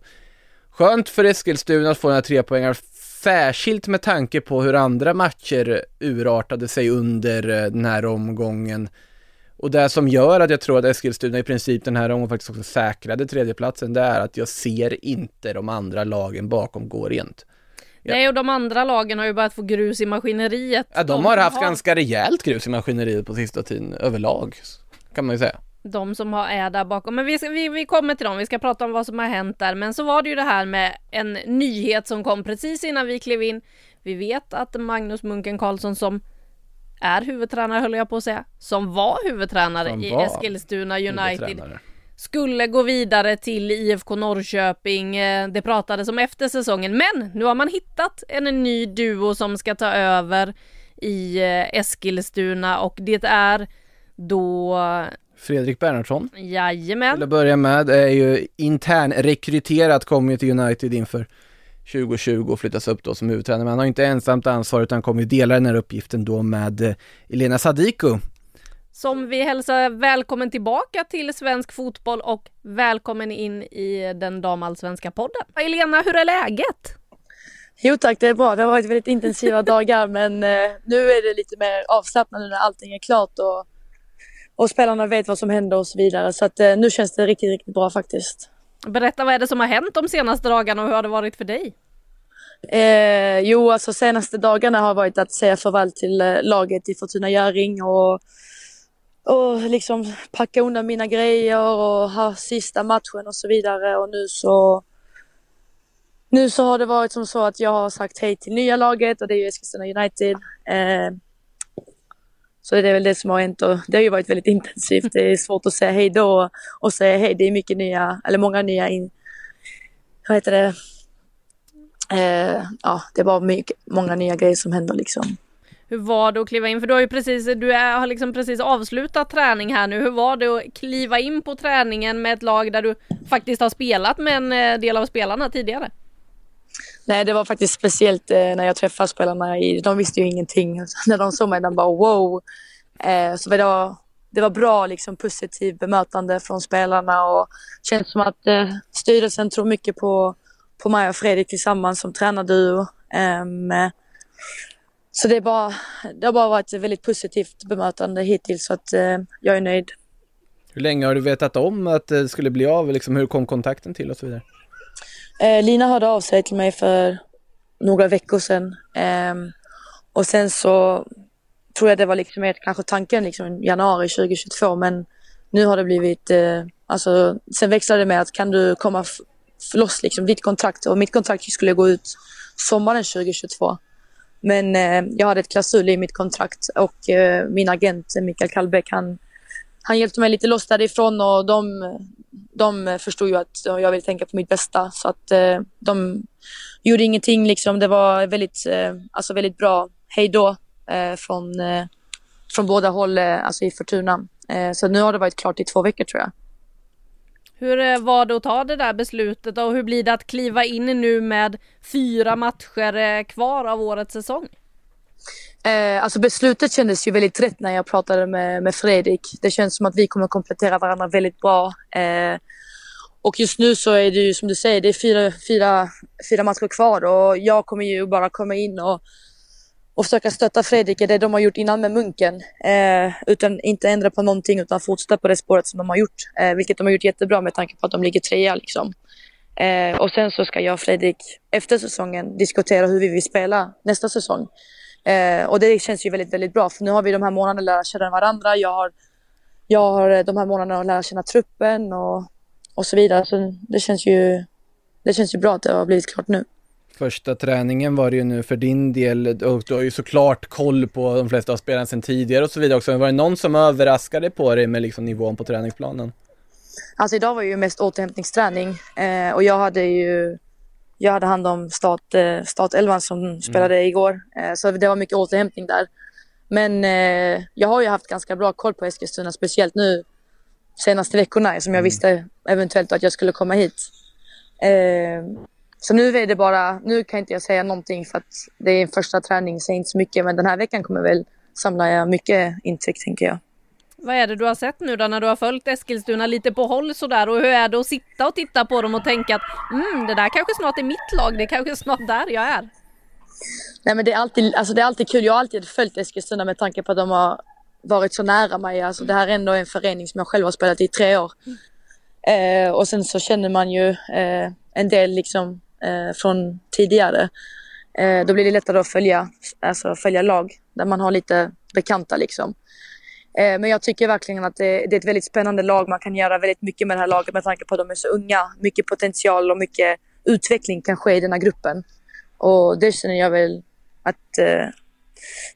Skönt för Eskilstuna att få den tre poängar särskilt med tanke på hur andra matcher urartade sig under eh, den här omgången. Och det som gör att jag tror att Eskilstuna i princip den här omgången faktiskt också säkrade tredjeplatsen, det är att jag ser inte de andra lagen bakom gå rent. Ja. Nej, och de andra lagen har ju börjat få grus i maskineriet. Ja, de, de har haft har... ganska rejält grus i maskineriet på sista tiden överlag kan man ju säga. De som har, är där bakom. Men vi, ska, vi, vi kommer till dem, vi ska prata om vad som har hänt där. Men så var det ju det här med en nyhet som kom precis innan vi klev in. Vi vet att Magnus Munken Karlsson som är huvudtränare höll jag på att säga, som var huvudtränare som i var Eskilstuna United skulle gå vidare till IFK Norrköping. Eh, det pratades om efter säsongen, men nu har man hittat en ny duo som ska ta över i eh, Eskilstuna och det är då Fredrik Bernhardsson. Jajamän. Till att börja med är ju intern rekryterat, kommer ju till United inför 2020 och flyttas upp då som huvudtränare. Men han har inte ensamt ansvar utan kommer ju dela den här uppgiften då med eh, Elena Sadiku. Som vi hälsar välkommen tillbaka till svensk fotboll och välkommen in i den damallsvenska podden. Elena, hur är läget? Jo tack, det är bra. Det har varit väldigt intensiva dagar men eh, nu är det lite mer avslappnat nu när allting är klart och och spelarna vet vad som händer och så vidare. Så att eh, nu känns det riktigt, riktigt bra faktiskt. Berätta, vad är det som har hänt de senaste dagarna och hur har det varit för dig? Eh, jo, alltså senaste dagarna har varit att säga farväl till eh, laget i Fortuna Göring och, och liksom packa undan mina grejer och ha sista matchen och så vidare och nu så nu så har det varit som så att jag har sagt hej till nya laget och det är ju Eskilstuna United. Eh, så det är väl det som har hänt och det har ju varit väldigt intensivt. Det är svårt att säga hej då och säga hej. Det är mycket nya, eller många nya, in, vad heter det? Eh, ja, det är bara mycket, många nya grejer som händer liksom. Hur var det att kliva in? För du har ju precis, du är, har liksom precis avslutat träning här nu. Hur var det att kliva in på träningen med ett lag där du faktiskt har spelat med en eh, del av spelarna tidigare? Nej, det var faktiskt speciellt eh, när jag träffade spelarna. I, de visste ju ingenting. när de såg mig, de bara wow. Eh, så det var, det var bra liksom, positivt bemötande från spelarna och det känns som att eh, styrelsen tror mycket på, på mig och Fredrik tillsammans som tränarduo. Ehm, så det, är bara, det har bara varit ett väldigt positivt bemötande hittills så att eh, jag är nöjd. Hur länge har du vetat om att det skulle bli av? Liksom, hur kom kontakten till och så vidare? Eh, Lina hörde av sig till mig för några veckor sedan. Eh, och sen så tror jag det var liksom ett, kanske tanken liksom januari 2022 men nu har det blivit, eh, alltså sen växlade det med att kan du komma loss liksom ditt kontrakt och mitt kontrakt skulle gå ut sommaren 2022. Men eh, jag hade ett klausul i mitt kontrakt och eh, min agent Mikael Kallbäck han, han hjälpte mig lite loss därifrån och de, de förstod ju att jag ville tänka på mitt bästa. Så att eh, de gjorde ingenting liksom. Det var väldigt, eh, alltså väldigt bra hejdå eh, från, eh, från båda håll, eh, alltså i Fortuna. Eh, så nu har det varit klart i två veckor tror jag. Hur var det att ta det där beslutet och hur blir det att kliva in nu med fyra matcher kvar av årets säsong? Eh, alltså beslutet kändes ju väldigt rätt när jag pratade med, med Fredrik. Det känns som att vi kommer komplettera varandra väldigt bra. Eh, och just nu så är det ju som du säger, det är fyra, fyra, fyra matcher kvar och jag kommer ju bara komma in och, och försöka stötta Fredrik i det de har gjort innan med Munken. Eh, utan inte ändra på någonting utan fortsätta på det spåret som de har gjort. Eh, vilket de har gjort jättebra med tanke på att de ligger trea liksom. Eh, och sen så ska jag och Fredrik efter säsongen diskutera hur vi vill spela nästa säsong. Eh, och det känns ju väldigt, väldigt bra för nu har vi de här månaderna lära känna varandra. Jag har, jag har de här månaderna att lära känna truppen och, och så vidare. Så det känns ju, det känns ju bra att det har blivit klart nu. Första träningen var det ju nu för din del och du har ju såklart koll på de flesta av spelarna sedan tidigare och så vidare också. Var det någon som överraskade på dig med liksom nivån på träningsplanen? Alltså idag var ju mest återhämtningsträning eh, och jag hade ju jag hade hand om start, eh, startelvan som spelade igår. Eh, så det var mycket återhämtning där. Men eh, jag har ju haft ganska bra koll på Eskilstuna, speciellt nu senaste veckorna som jag visste eventuellt att jag skulle komma hit. Så nu är det bara, nu kan inte jag säga någonting för att det är en första träning, säger inte så mycket. Men den här veckan kommer väl samla mycket intryck tänker jag. Vad är det du har sett nu då när du har följt Eskilstuna lite på håll sådär och hur är det att sitta och titta på dem och tänka att mm, det där kanske snart är mitt lag, det är kanske snart där jag är. Nej men det är alltid, alltså det är alltid kul. Jag har alltid följt Eskilstuna med tanke på att de har varit så nära mig. Alltså det här är ändå en förening som jag själv har spelat i tre år. Eh, och sen så känner man ju eh, en del liksom eh, från tidigare. Eh, då blir det lättare att följa, alltså följa lag där man har lite bekanta liksom. Eh, men jag tycker verkligen att det, det, är ett väldigt spännande lag. Man kan göra väldigt mycket med det här laget med tanke på att de är så unga. Mycket potential och mycket utveckling kan ske i den här gruppen. Och det känner jag väl att eh,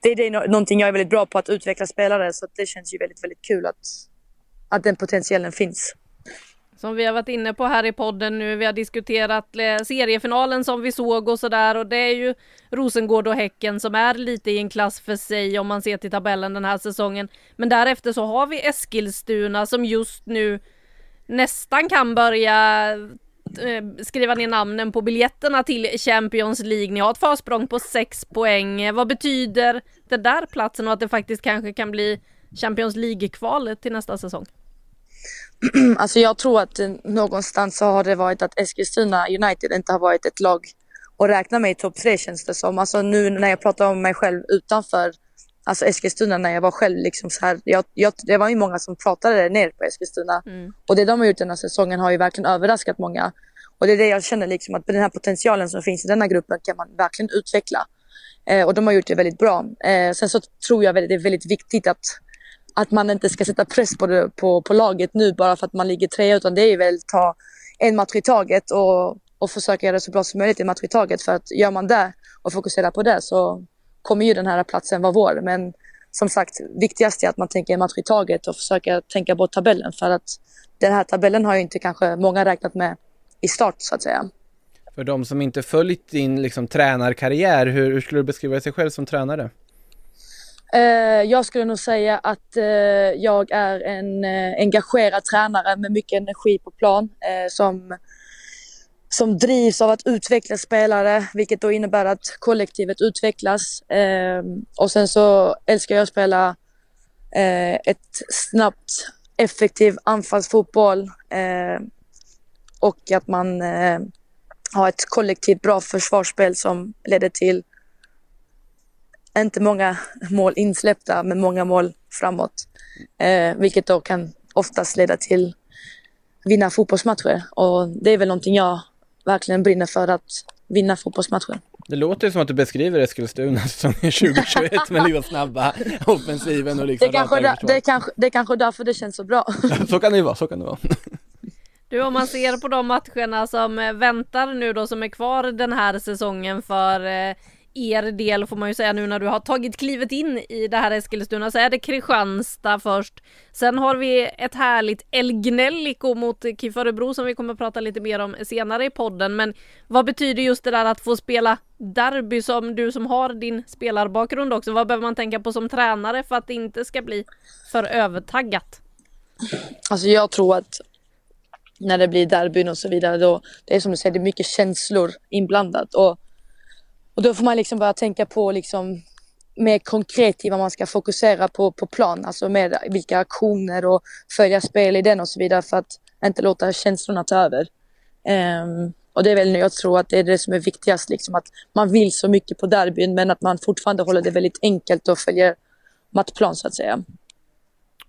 det är det, någonting jag är väldigt bra på, att utveckla spelare. Så det känns ju väldigt, väldigt kul att, att den potentialen finns. Som vi har varit inne på här i podden nu, vi har diskuterat eh, seriefinalen som vi såg och sådär och det är ju Rosengård och Häcken som är lite i en klass för sig om man ser till tabellen den här säsongen. Men därefter så har vi Eskilstuna som just nu nästan kan börja eh, skriva ner namnen på biljetterna till Champions League. Ni har ett försprång på 6 poäng. Vad betyder den där platsen och att det faktiskt kanske kan bli Champions League-kvalet till nästa säsong? alltså jag tror att någonstans så har det varit att Eskilstuna United inte har varit ett lag att räkna med i topp tre känns det som. Alltså nu när jag pratar om mig själv utanför alltså Eskilstuna när jag var själv liksom så här. Jag, jag, det var ju många som pratade ner på Eskilstuna mm. och det de har gjort den här säsongen har ju verkligen överraskat många. Och det är det jag känner liksom att den här potentialen som finns i denna gruppen kan man verkligen utveckla. Eh, och de har gjort det väldigt bra. Eh, sen så tror jag att det är väldigt viktigt att att man inte ska sätta press på, det, på, på laget nu bara för att man ligger trea utan det är väl att ta en match i taget och, och försöka göra det så bra som möjligt i match i taget för att gör man det och fokuserar på det så kommer ju den här platsen vara vår. Men som sagt, viktigast är att man tänker en match i taget och försöker tänka bort tabellen för att den här tabellen har ju inte kanske många räknat med i start så att säga. För de som inte följt din liksom, tränarkarriär, hur, hur skulle du beskriva dig själv som tränare? Eh, jag skulle nog säga att eh, jag är en eh, engagerad tränare med mycket energi på plan som, som drivs av att utveckla spelare, vilket då innebär att kollektivet utvecklas. Ehm, och sen så älskar jag att spela ett snabbt, effektiv anfallsfotboll ehm, och att man har ett kollektivt bra försvarsspel som leder till inte många mål insläppta, men många mål framåt. Eh, vilket då kan oftast leda till vinna fotbollsmatcher. Och det är väl någonting jag verkligen brinner för, att vinna fotbollsmatcher. Det låter ju som att du beskriver Eskilstuna säsongen 2021 med liksom snabba offensiven och liksom det kanske, där, det, kanske, det kanske därför det känns så bra. så kan det ju vara, så kan det vara. Du om man ser på de matcherna som väntar nu då som är kvar den här säsongen för eh, er del får man ju säga nu när du har tagit klivet in i det här Eskilstuna så är det Kristianstad först. Sen har vi ett härligt El Gnellico mot KIF Örebro som vi kommer att prata lite mer om senare i podden. Men vad betyder just det där att få spela derby som du som har din spelarbakgrund också? Vad behöver man tänka på som tränare för att det inte ska bli för övertaggat? Alltså jag tror att när det blir derbyn och så vidare då, det är som du säger, det är mycket känslor inblandat och, och då får man liksom börja tänka på liksom mer konkret i vad man ska fokusera på på plan, alltså med vilka aktioner och följa spel i den och så vidare för att inte låta känslorna ta över. Um, och det är väl jag tror att det är det som är viktigast, liksom att man vill så mycket på derbyn men att man fortfarande håller det väldigt enkelt och följer matchplan så att säga.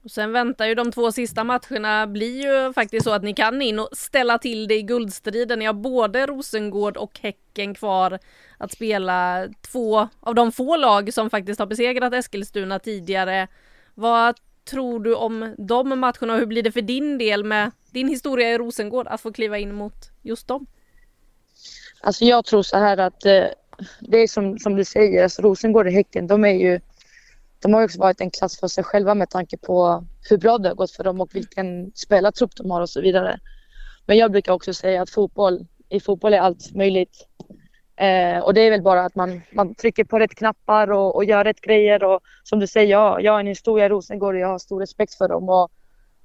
Och sen väntar ju de två sista matcherna blir ju faktiskt så att ni kan in och ställa till det i guldstriden. Ni har både Rosengård och Häcken kvar att spela. Två av de få lag som faktiskt har besegrat Eskilstuna tidigare. Vad tror du om de matcherna och hur blir det för din del med din historia i Rosengård att få kliva in mot just dem? Alltså jag tror så här att eh, det är som, som du säger, alltså Rosengård och Häcken de är ju de har också varit en klass för sig själva med tanke på hur bra det har gått för dem och vilken spelartrupp de har och så vidare. Men jag brukar också säga att fotboll, i fotboll är allt möjligt. Eh, och det är väl bara att man, man trycker på rätt knappar och, och gör rätt grejer. Och som du säger, jag, jag har en historia i Rosengård och jag har stor respekt för dem. Och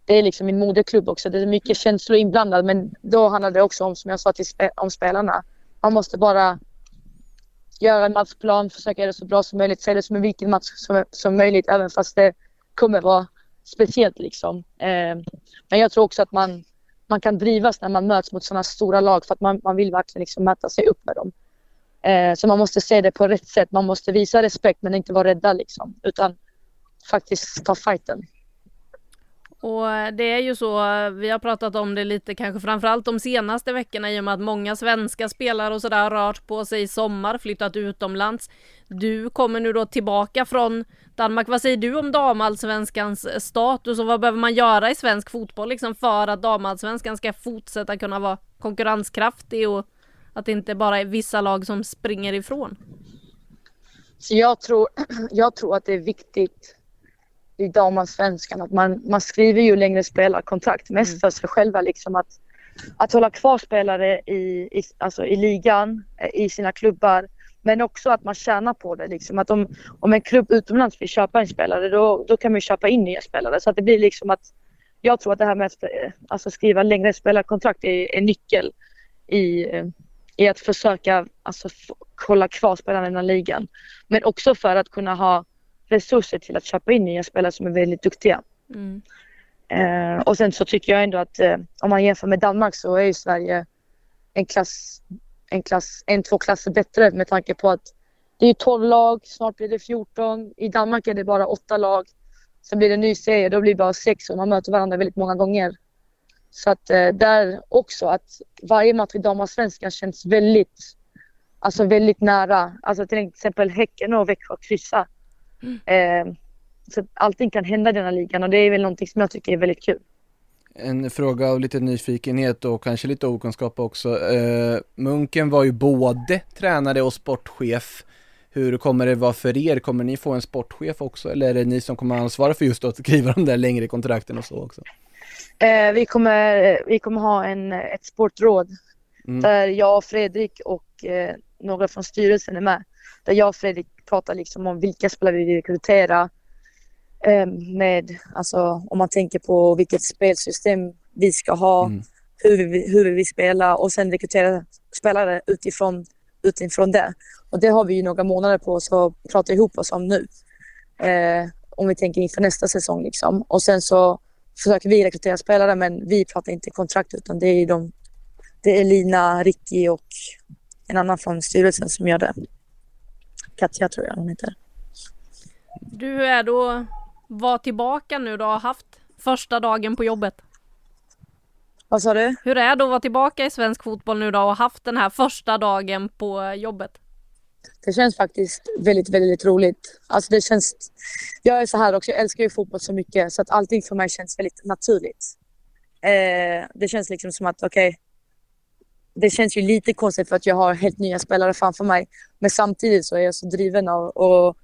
det är liksom min moderklubb också. Det är mycket känslor inblandade men då handlar det också om, som jag sa till spe, om spelarna. Man måste bara göra en matchplan, försöka göra det så bra som möjligt, se det som en vilken match som, som möjligt även fast det kommer vara speciellt liksom. Eh, men jag tror också att man, man kan drivas när man möts mot sådana stora lag för att man, man vill verkligen liksom mäta sig upp med dem. Eh, så man måste se det på rätt sätt. Man måste visa respekt men inte vara rädda liksom utan faktiskt ta fighten. Och det är ju så, vi har pratat om det lite kanske framförallt de senaste veckorna i och med att många svenska spelare och sådär rört på sig i sommar, flyttat utomlands. Du kommer nu då tillbaka från Danmark. Vad säger du om damallsvenskans status och vad behöver man göra i svensk fotboll liksom för att damallsvenskan ska fortsätta kunna vara konkurrenskraftig och att det inte bara är vissa lag som springer ifrån? Så jag tror, jag tror att det är viktigt i damallsvenskan att man, man skriver ju längre spelarkontrakt mest mm. för sig själva liksom att, att hålla kvar spelare i, i, alltså i ligan, eh, i sina klubbar men också att man tjänar på det liksom att om, om en klubb utomlands vill köpa en spelare då, då kan man köpa in nya spelare så att det blir liksom att jag tror att det här med att eh, alltså skriva längre spelarkontrakt är, är nyckel i, eh, i att försöka alltså, hålla kvar spelarna i den här ligan. Men också för att kunna ha resurser till att köpa in nya spelare som är väldigt duktiga. Mm. Eh, och sen så tycker jag ändå att eh, om man jämför med Danmark så är ju Sverige en klass, en klass, en två klasser bättre med tanke på att det är 12 lag, snart blir det 14. I Danmark är det bara 8 lag. Sen blir det en ny serie, då blir det bara 6 och man möter varandra väldigt många gånger. Så att eh, där också att varje match i damallsvenskan känns väldigt, alltså väldigt nära. Alltså till exempel Häcken och Växjö kryssa Eh, så allting kan hända i denna ligan och det är väl någonting som jag tycker är väldigt kul. En fråga av lite nyfikenhet och kanske lite okunskap också. Eh, Munken var ju både tränare och sportchef. Hur kommer det vara för er? Kommer ni få en sportchef också eller är det ni som kommer ansvara för just att skriva de där längre kontrakten och så också? Eh, vi, kommer, vi kommer ha en, ett sportråd mm. där jag, Fredrik och eh, några från styrelsen är med. Där jag och Fredrik pratar liksom om vilka spelare vi vill rekrytera. Eh, med, alltså om man tänker på vilket spelsystem vi ska ha, mm. hur, vi, hur vi vill spela och sen rekrytera spelare utifrån, utifrån det. Och det har vi ju några månader på oss att prata ihop oss om nu. Eh, om vi tänker inför nästa säsong liksom. Och sen så försöker vi rekrytera spelare men vi pratar inte kontrakt utan det är de det är Lina, Ricky och en annan från styrelsen som gör det. Katja tror jag hon heter. Du är då var tillbaka nu då och haft första dagen på jobbet. Vad sa du? Hur är det att vara tillbaka i svensk fotboll nu då och haft den här första dagen på jobbet? Det känns faktiskt väldigt, väldigt roligt. Alltså det känns... Jag är så här också, jag älskar ju fotboll så mycket så att allting för mig känns väldigt naturligt. Eh, det känns liksom som att okej, okay, det känns ju lite konstigt för att jag har helt nya spelare framför mig. Men samtidigt så är jag så driven av och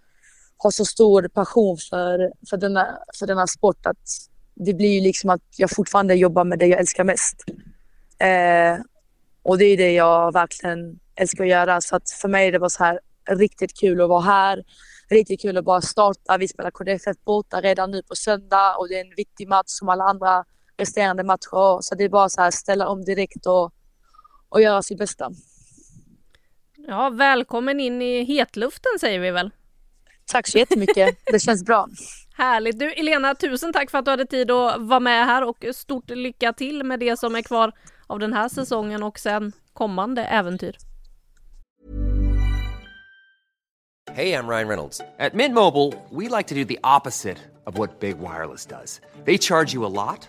har så stor passion för, för, denna, för denna sport att det blir ju liksom att jag fortfarande jobbar med det jag älskar mest. Eh, och det är det jag verkligen älskar att göra. Så att för mig är det bara så här riktigt kul att vara här. Riktigt kul att bara starta. Vi spelar KDFF borta redan nu på söndag och det är en viktig match som alla andra resterande matcher. Så det är bara så här ställa om direkt och, och göra sitt bästa. Ja, välkommen in i hetluften säger vi väl. Tack så jättemycket. Det känns bra. Härligt! Du Elena, tusen tack för att du hade tid att vara med här och stort lycka till med det som är kvar av den här säsongen och sen kommande äventyr. Hey, I'm Ryan Reynolds. At Mint Mobile, we like to do the opposite of what Big Wireless does. They charge you a lot,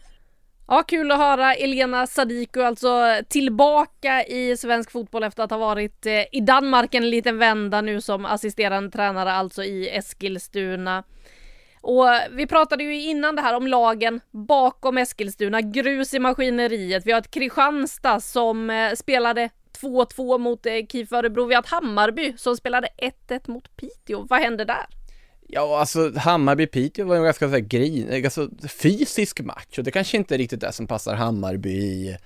Ja, kul att höra Elena Sadiku alltså tillbaka i svensk fotboll efter att ha varit eh, i Danmark en liten vända nu som assisterande tränare alltså i Eskilstuna. Och vi pratade ju innan det här om lagen bakom Eskilstuna, grus i maskineriet. Vi har ett Kristianstad som eh, spelade 2-2 mot eh, KIF Örebro. Vi har ett Hammarby som spelade 1-1 mot Piteå. Vad hände där? Ja, alltså Hammarby-Piteå var en ganska så här, grin, alltså, fysisk match och det kanske inte är riktigt det som passar Hammarby i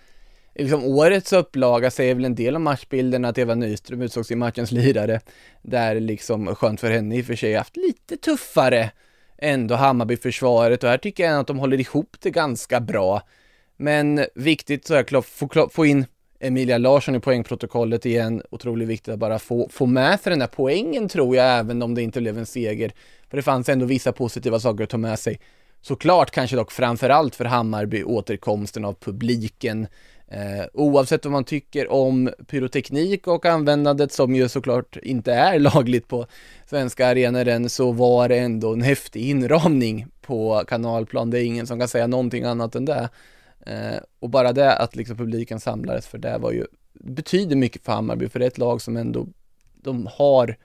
liksom årets upplaga säger väl en del om matchbilden att Eva Nyström utsågs till matchens lirare. Där liksom skönt för henne i och för sig haft lite tuffare ändå Hammarby-försvaret och här tycker jag att de håller ihop det ganska bra. Men viktigt så här, få, få in Emilia Larsson i poängprotokollet igen, otroligt viktigt att bara få, få med sig den där poängen tror jag, även om det inte blev en seger. För det fanns ändå vissa positiva saker att ta med sig. Såklart kanske dock framförallt för Hammarby återkomsten av publiken. Eh, oavsett vad man tycker om pyroteknik och användandet som ju såklart inte är lagligt på svenska arenor än så var det ändå en häftig inramning på kanalplan. Det är ingen som kan säga någonting annat än det. Eh, och bara det att liksom publiken samlades för det var ju, betyder mycket för Hammarby, för det är ett lag som ändå, de har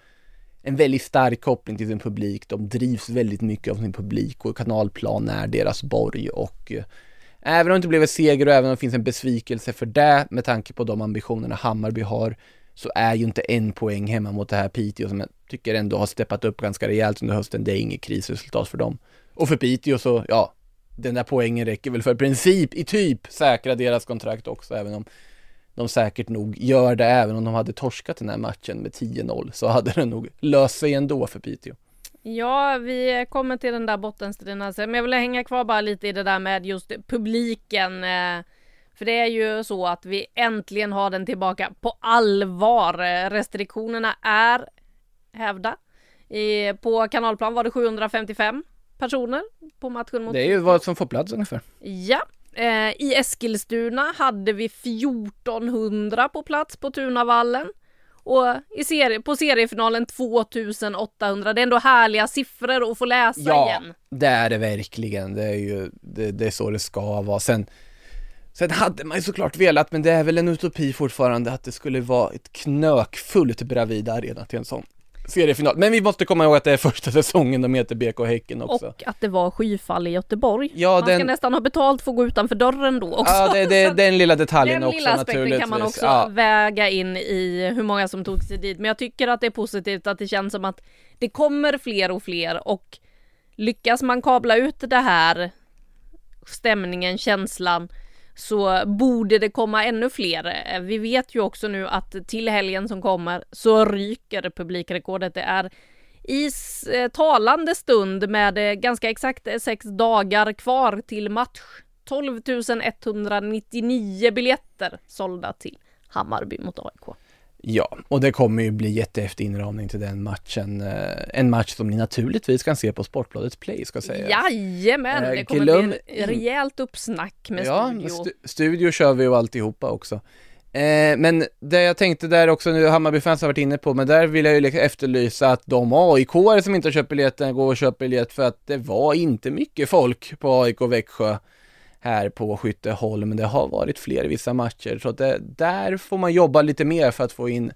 en väldigt stark koppling till sin publik, de drivs väldigt mycket av sin publik och kanalplan är deras borg och eh, även om det inte blev en seger och även om det finns en besvikelse för det med tanke på de ambitionerna Hammarby har så är ju inte en poäng hemma mot det här Piteå som jag tycker ändå har steppat upp ganska rejält under hösten. Det är inget krisresultat för dem. Och för Piteå så, ja, den där poängen räcker väl för princip i typ säkra deras kontrakt också, även om de säkert nog gör det, även om de hade torskat den här matchen med 10-0 så hade det nog löst sig ändå för Piteå. Ja, vi kommer till den där bottenstriden sen, men jag vill hänga kvar bara lite i det där med just publiken. Eh, för det är ju så att vi äntligen har den tillbaka på allvar. Restriktionerna är hävda. I, på kanalplan var det 755 personer på matchen mot... Det är ju vad som får plats ungefär. Ja. Eh, I Eskilstuna hade vi 1400 på plats på Tunavallen. Och i serie, på seriefinalen 2800. Det är ändå härliga siffror att få läsa ja, igen. Ja, det är det verkligen. Det är ju, det, det är så det ska vara. Sen, sen hade man ju såklart velat, men det är väl en utopi fortfarande att det skulle vara ett knökfullt Bravida Arena till en sån seriefinal. Men vi måste komma ihåg att det är första säsongen de heter BK Häcken också. Och att det var skyfall i Göteborg. Ja, man den... ska nästan ha betalt för att gå utanför dörren då också. Ja, det, det, den lilla detaljen den också lilla aspekten naturligtvis. kan man också ja. väga in i hur många som tog sig dit. Men jag tycker att det är positivt att det känns som att det kommer fler och fler och lyckas man kabla ut det här stämningen, känslan så borde det komma ännu fler. Eh, vi vet ju också nu att till helgen som kommer så ryker publikrekordet. Det är i eh, talande stund med eh, ganska exakt sex dagar kvar till match. 12 199 biljetter sålda till Hammarby mot AIK. Ja, och det kommer ju bli jättehäftig inramning till den matchen. En match som ni naturligtvis kan se på Sportbladets Play ska sägas. Jajamän, det kommer Glöm... bli rejält uppsnack med ja, studio. Stu studio kör vi och alltihopa också. Eh, men det jag tänkte där också nu, Hammarby-fans har varit inne på, men där vill jag ju liksom efterlysa att de aik som inte köpt biljetten går och köper biljett för att det var inte mycket folk på AIK Växjö här på Skytteholm. Det har varit fler i vissa matcher, så att det, där får man jobba lite mer för att få in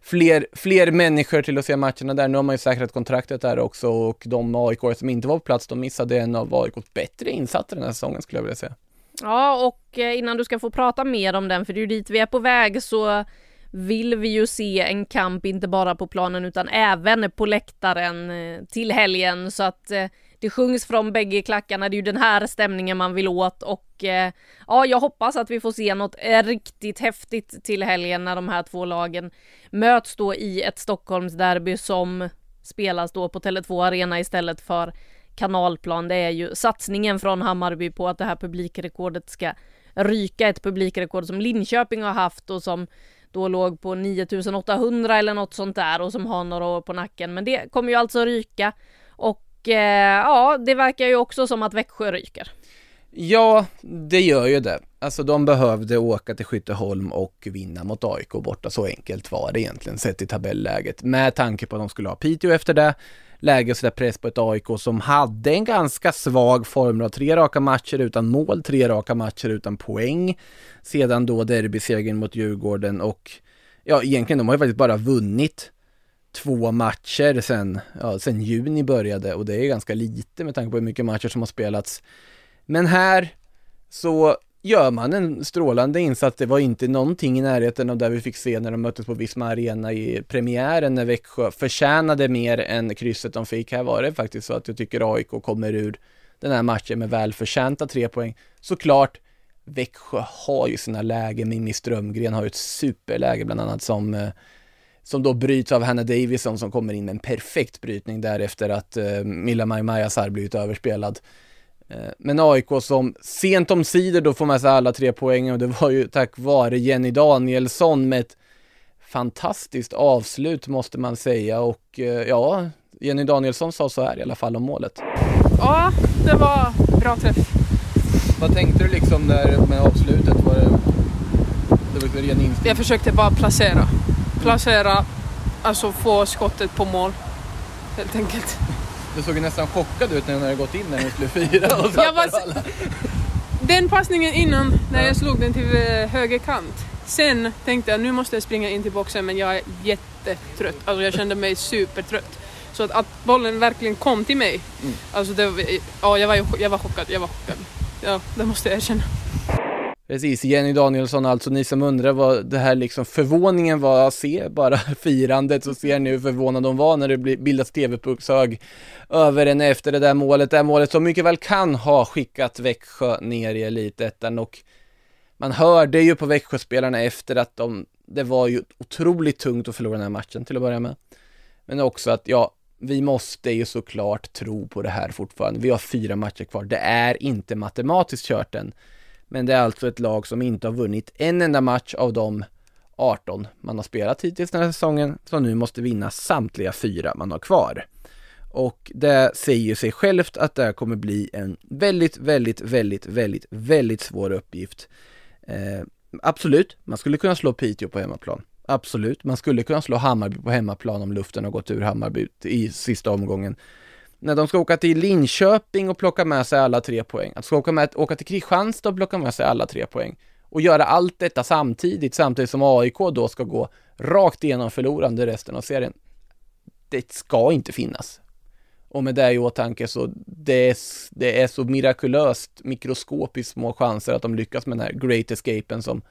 fler, fler människor till att se matcherna där. Nu har man ju säkrat kontraktet där också och de aik som inte var på plats, de missade en av AIKs bättre insatser den här säsongen skulle jag vilja säga. Ja, och eh, innan du ska få prata mer om den, för det är ju dit vi är på väg, så vill vi ju se en kamp inte bara på planen utan även på läktaren eh, till helgen så att eh, det sjungs från bägge klackarna. Det är ju den här stämningen man vill åt och eh, ja, jag hoppas att vi får se något eh, riktigt häftigt till helgen när de här två lagen möts då i ett Stockholmsderby som spelas då på Tele2 Arena istället för kanalplan. Det är ju satsningen från Hammarby på att det här publikrekordet ska ryka. Ett publikrekord som Linköping har haft och som då låg på 9800 eller något sånt där och som har några år på nacken. Men det kommer ju alltså ryka och eh, ja, det verkar ju också som att Växjö ryker. Ja, det gör ju det. Alltså de behövde åka till Skytteholm och vinna mot AIK borta. Så enkelt var det egentligen sett i tabelläget. Med tanke på att de skulle ha Piteå efter det läge att sätta press på ett AIK som hade en ganska svag form av tre raka matcher utan mål, tre raka matcher utan poäng. Sedan då derbysegern mot Djurgården och ja, egentligen de har ju faktiskt bara vunnit två matcher sen, ja, sen juni började och det är ganska lite med tanke på hur mycket matcher som har spelats. Men här så gör man en strålande insats. Det var inte någonting i närheten av det vi fick se när de möttes på Visma Arena i premiären när Växjö förtjänade mer än krysset de fick. Här var det faktiskt så att jag tycker AIK kommer ur den här matchen med välförtjänta tre poäng. Såklart, Växjö har ju sina lägen, Mimmi Strömgren har ju ett superläge bland annat som eh, som då bryts av Hanna Davison som kommer in med en perfekt brytning därefter att uh, Milla Majmajasar blivit överspelad. Eh, men AIK som sent om sidor då får med sig alla tre poängen och det var ju tack vare Jenny Danielsson med ett fantastiskt avslut måste man säga och eh, ja, Jenny Danielsson sa så här i alla fall om målet. Ja, det var bra träff. Vad tänkte du liksom där med avslutet? Var det, det var ren instinkt? Jag försökte bara placera. Placera, alltså få skottet på mål. Helt enkelt. Du såg ju nästan chockad ut när hon hade gått in när hon skulle fira. Och jag var... Den passningen innan, när jag slog den till eh, höger kant. Sen tänkte jag nu måste jag springa in till boxen men jag är jättetrött. Alltså jag kände mig supertrött. Så att, att bollen verkligen kom till mig. Mm. Alltså det, ja, jag, var, jag var chockad. Jag var chockad. Ja, det måste jag erkänna. Precis, Jenny Danielsson alltså, ni som undrar vad det här liksom förvåningen var att se bara firandet, så ser ni hur förvånad de var när det bildas TV-puckshög över en efter det där målet, det där målet som mycket väl kan ha skickat Växjö ner i elitettan och man hörde ju på Växjöspelarna efter att de, det var ju otroligt tungt att förlora den här matchen till att börja med. Men också att, ja, vi måste ju såklart tro på det här fortfarande. Vi har fyra matcher kvar. Det är inte matematiskt kört än. Men det är alltså ett lag som inte har vunnit en enda match av de 18 man har spelat hittills den här säsongen, som nu måste vinna samtliga fyra man har kvar. Och det säger sig självt att det här kommer bli en väldigt, väldigt, väldigt, väldigt, väldigt svår uppgift. Eh, absolut, man skulle kunna slå Piteå på hemmaplan. Absolut, man skulle kunna slå Hammarby på hemmaplan om luften har gått ur Hammarby i sista omgången när de ska åka till Linköping och plocka med sig alla tre poäng, att de ska åka, med, åka till Kristianstad och plocka med sig alla tre poäng och göra allt detta samtidigt, samtidigt som AIK då ska gå rakt igenom förlorande resten av serien. Det ska inte finnas. Och med det i åtanke så det är, det är så mirakulöst mikroskopiskt små chanser att de lyckas med den här great escapen som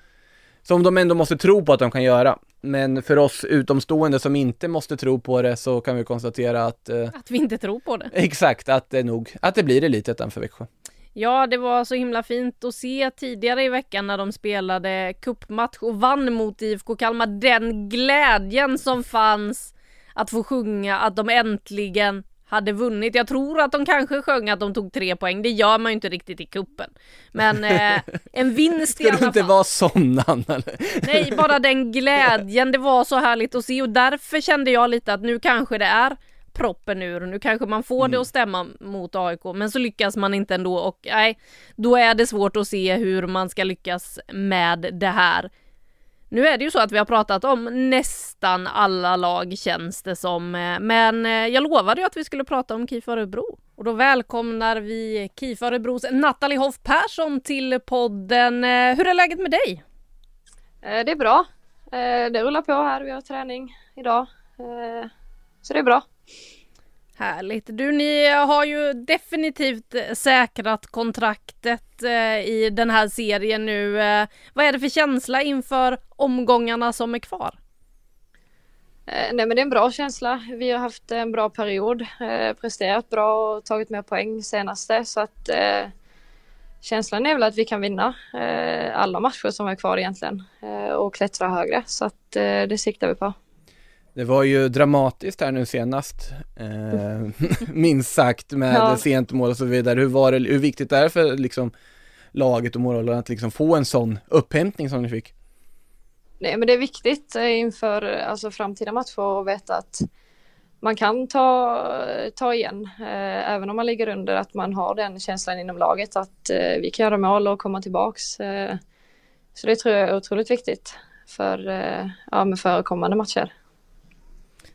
som de ändå måste tro på att de kan göra. Men för oss utomstående som inte måste tro på det så kan vi konstatera att... Eh, att vi inte tror på det. Exakt, att det nog, att det blir Elitettan för Växjö. Ja, det var så himla fint att se tidigare i veckan när de spelade kuppmatch och vann mot IFK Kalmar. Den glädjen som fanns att få sjunga att de äntligen hade vunnit. Jag tror att de kanske sjöng att de tog tre poäng. Det gör man ju inte riktigt i kuppen. Men eh, en vinst i alla fall. Ska du inte vara sån Anna? Nej, bara den glädjen. Det var så härligt att se och därför kände jag lite att nu kanske det är proppen ur. Nu kanske man får mm. det att stämma mot AIK, men så lyckas man inte ändå och nej, då är det svårt att se hur man ska lyckas med det här. Nu är det ju så att vi har pratat om nästan alla lag känns det som, eh, men eh, jag lovade ju att vi skulle prata om KIF Örebro. Och då välkomnar vi KIF Örebros Nathalie Hoff Persson till podden. Eh, hur är läget med dig? Det är bra. Det rullar på här, vi har träning idag. Så det är bra. Härligt. Du, ni har ju definitivt eh, säkrat kontraktet eh, i den här serien nu. Eh, vad är det för känsla inför omgångarna som är kvar? Eh, nej men det är en bra känsla. Vi har haft en bra period, eh, presterat bra och tagit med poäng senaste så att eh, känslan är väl att vi kan vinna eh, alla matcher som är kvar egentligen eh, och klättra högre så att eh, det siktar vi på. Det var ju dramatiskt här nu senast, eh, minst sagt, med ja. sent mål och så vidare. Hur var det, hur viktigt är det för liksom laget och moralen att liksom få en sån upphämtning som ni fick? Nej men det är viktigt inför alltså, framtida matcher att veta att man kan ta, ta igen, eh, även om man ligger under, att man har den känslan inom laget att eh, vi kan göra mål och komma tillbaks. Eh, så det tror jag är otroligt viktigt för, eh, ja, med förekommande matcher.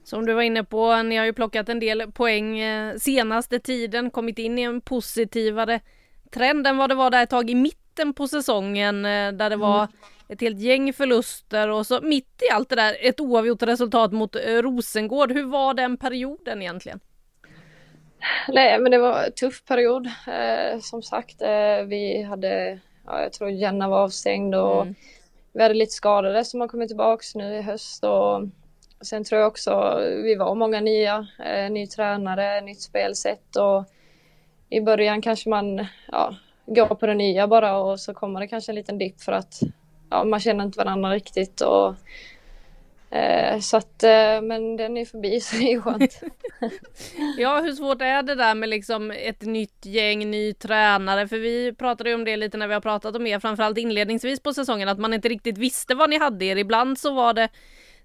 Som du var inne på, ni har ju plockat en del poäng eh, senaste tiden, kommit in i en positivare trend än vad det var där ett tag i mitten på säsongen eh, där det var mm. ett helt gäng förluster och så mitt i allt det där ett oavgjort resultat mot eh, Rosengård. Hur var den perioden egentligen? Nej, men det var en tuff period. Eh, som sagt, eh, vi hade, ja, jag tror Jenna var avstängd och mm. vi hade lite skadade som har kommit tillbaks nu i höst och Sen tror jag också vi var många nya, eh, ny tränare, nytt spelsätt och i början kanske man ja, går på det nya bara och så kommer det kanske en liten dipp för att ja, man känner inte varandra riktigt och eh, så att, eh, men den är förbi så det är skönt. ja, hur svårt är det där med liksom ett nytt gäng, ny tränare? För vi pratade ju om det lite när vi har pratat om er, framförallt inledningsvis på säsongen, att man inte riktigt visste vad ni hade er. Ibland så var det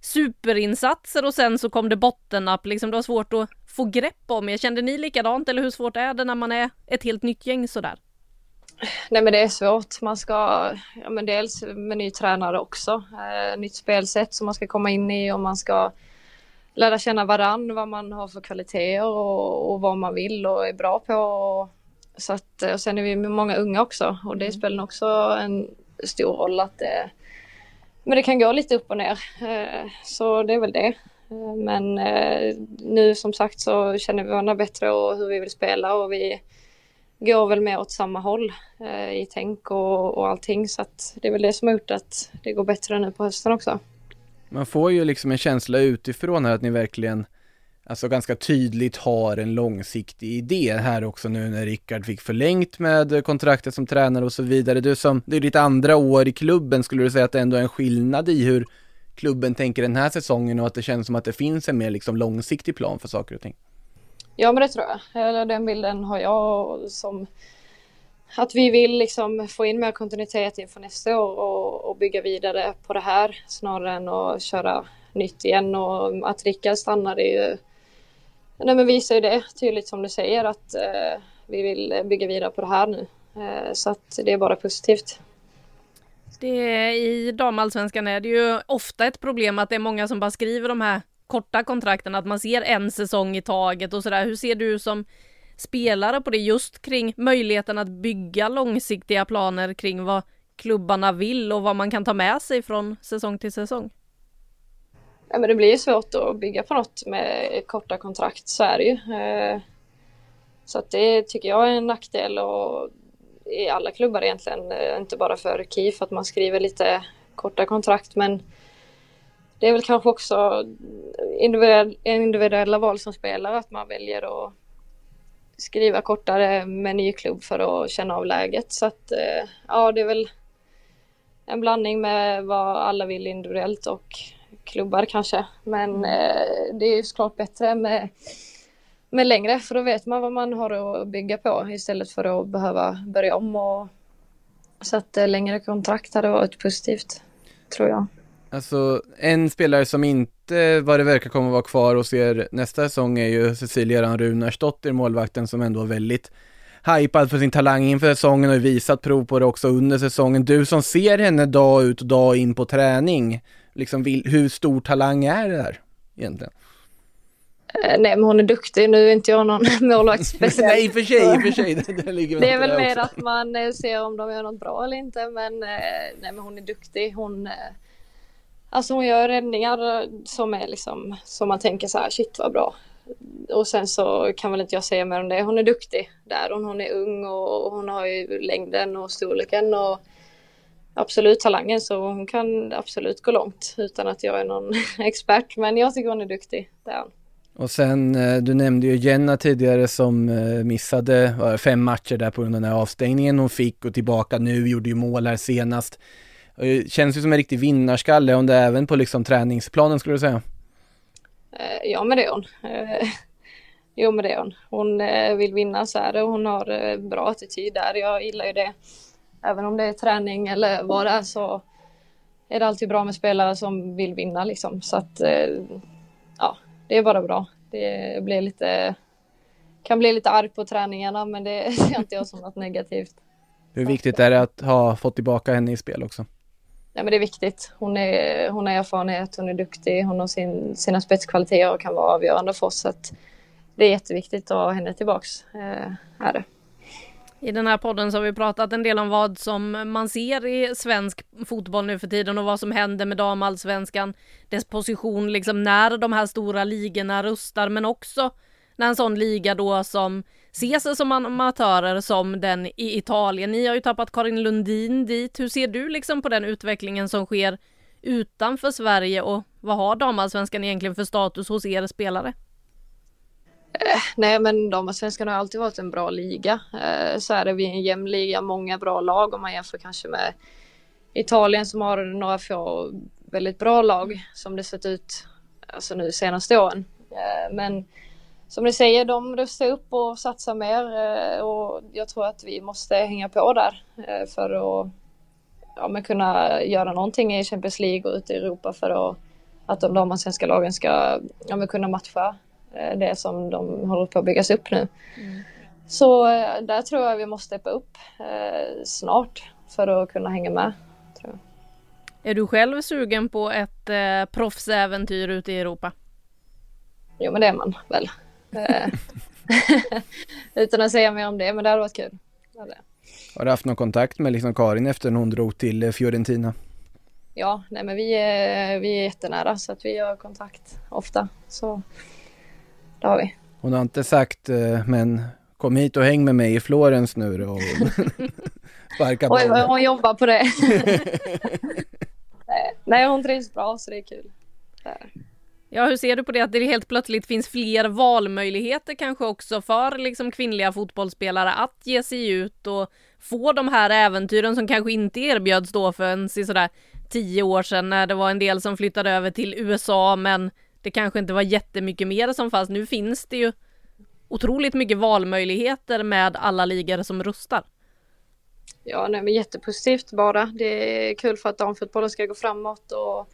superinsatser och sen så kom det bottennapp, liksom det var svårt att få grepp om er. Kände ni likadant eller hur svårt är det när man är ett helt nytt gäng sådär? Nej men det är svårt. Man ska, ja men dels med ny tränare också, eh, nytt spelsätt som man ska komma in i och man ska lära känna varann, vad man har för kvaliteter och, och vad man vill och är bra på. Och, så att, och sen är vi många unga också och det mm. spelar också en stor roll att det men det kan gå lite upp och ner. Eh, så det är väl det. Eh, men eh, nu som sagt så känner vi varandra bättre och hur vi vill spela och vi går väl mer åt samma håll i tänk och, och allting. Så att det är väl det som har gjort att det går bättre nu på hösten också. Man får ju liksom en känsla utifrån här att ni verkligen alltså ganska tydligt har en långsiktig idé här också nu när Rickard fick förlängt med kontraktet som tränare och så vidare. Du som, det är ditt andra år i klubben, skulle du säga att det ändå är en skillnad i hur klubben tänker den här säsongen och att det känns som att det finns en mer liksom långsiktig plan för saker och ting? Ja men det tror jag, eller den bilden har jag som att vi vill liksom få in mer kontinuitet inför nästa år och, och bygga vidare på det här snarare än att köra nytt igen och att Rickard stannar är ju Nej, men visar ju det tydligt som du säger att eh, vi vill bygga vidare på det här nu. Eh, så att det är bara positivt. Det, I damallsvenskan är det ju ofta ett problem att det är många som bara skriver de här korta kontrakten, att man ser en säsong i taget och sådär. Hur ser du som spelare på det just kring möjligheten att bygga långsiktiga planer kring vad klubbarna vill och vad man kan ta med sig från säsong till säsong? Ja, men det blir ju svårt att bygga på något med korta kontrakt, så är det ju. Eh, så att det tycker jag är en nackdel och i alla klubbar egentligen, eh, inte bara för KIF att man skriver lite korta kontrakt men det är väl kanske också individuella val som spelare att man väljer att skriva kortare med ny klubb för att känna av läget. Så att eh, ja, det är väl en blandning med vad alla vill individuellt och klubbar kanske. Men mm. eh, det är ju såklart bättre med, med längre för då vet man vad man har att bygga på istället för att behöva börja om. Och, så att eh, längre kontrakt hade varit positivt, tror jag. Alltså en spelare som inte vad det verkar kommer vara kvar hos er nästa säsong är ju Cecilia Runarsdottir, målvakten som ändå var väldigt hypad för sin talang inför säsongen och visat prov på det också under säsongen. Du som ser henne dag ut och dag in på träning, liksom vill, hur stor talang är det där egentligen? Eh, nej, men hon är duktig. Nu är inte jag någon målvakt speciellt. nej, i och för sig, i för sig. Det, det, ligger det är väl mer också. att man eh, ser om de gör något bra eller inte. Men, eh, nej, men hon är duktig. Hon, alltså hon gör räddningar som är liksom som man tänker så här, shit vad bra. Och sen så kan väl inte jag säga mer om det. Hon är duktig där. Hon, hon är ung och hon har ju längden och storleken och absolut talangen så hon kan absolut gå långt utan att jag är någon expert. Men jag tycker hon är duktig. Det är hon. Och sen, eh, du nämnde ju Jenna tidigare som eh, missade det fem matcher där på grund av den här avstängningen hon fick och tillbaka nu, gjorde ju mål här senast. Eh, Känns ju som en riktig vinnarskalle, om det är även på liksom träningsplanen skulle du säga? Eh, Ja men det är hon. Eh, Jo men det är hon. Hon eh, vill vinna så är det och hon har eh, bra attityd där. Jag gillar ju det. Även om det är träning eller vad det är så är det alltid bra med spelare som vill vinna liksom. Så att eh, ja, det är bara bra. Det blir lite kan bli lite arg på träningarna men det ser inte jag som något negativt. Hur viktigt är det att ha fått tillbaka henne i spel också? Nej men det är viktigt. Hon, är, hon har erfarenhet, hon är duktig, hon har sin, sina spetskvaliteter och kan vara avgörande för oss. Så det är jätteviktigt att ha henne tillbaks. Eh, är det. I den här podden så har vi pratat en del om vad som man ser i svensk fotboll nu för tiden och vad som händer med damallsvenskan. Dess position liksom när de här stora ligorna rustar men också när en sån liga då som ses som amatörer som den i Italien. Ni har ju tappat Karin Lundin dit. Hur ser du liksom på den utvecklingen som sker utanför Sverige och vad har damallsvenskan egentligen för status hos er spelare? Eh, nej men damallsvenskan har alltid varit en bra liga. Eh, så är det, vi är en jämn liga, många bra lag om man jämför kanske med Italien som har några få väldigt bra lag som det sett ut alltså nu senaste åren. Eh, men som ni säger, de rustar upp och satsar mer och jag tror att vi måste hänga på där för att ja, men kunna göra någonting i Champions League och ute i Europa för att, att de damallsvenska lagen ska ja, men kunna matcha det som de håller på att byggas upp nu. Så eh, där tror jag vi måste steppa upp eh, snart för att kunna hänga med. Tror jag. Är du själv sugen på ett eh, proffsäventyr ute i Europa? Jo men det är man väl. Eh, Utan att säga mer om det, men det hade varit kul. Hade. Har du haft någon kontakt med liksom Karin efter när hon drog till eh, Fiorentina? Ja, nej men vi är, vi är jättenära så att vi har kontakt ofta. Så det har vi. Hon har inte sagt, eh, men kom hit och häng med mig i Florens nu då och sparka Oj, vad hon jobbar på det. Nej, hon trivs bra så det är kul. Ja, hur ser du på det att det helt plötsligt finns fler valmöjligheter kanske också för liksom kvinnliga fotbollsspelare att ge sig ut och få de här äventyren som kanske inte erbjöds då för en sådär tio år sedan när det var en del som flyttade över till USA men det kanske inte var jättemycket mer som fanns. Nu finns det ju otroligt mycket valmöjligheter med alla ligor som rustar. Ja, nej, men jättepositivt bara. Det är kul för att damfotbollen ska gå framåt och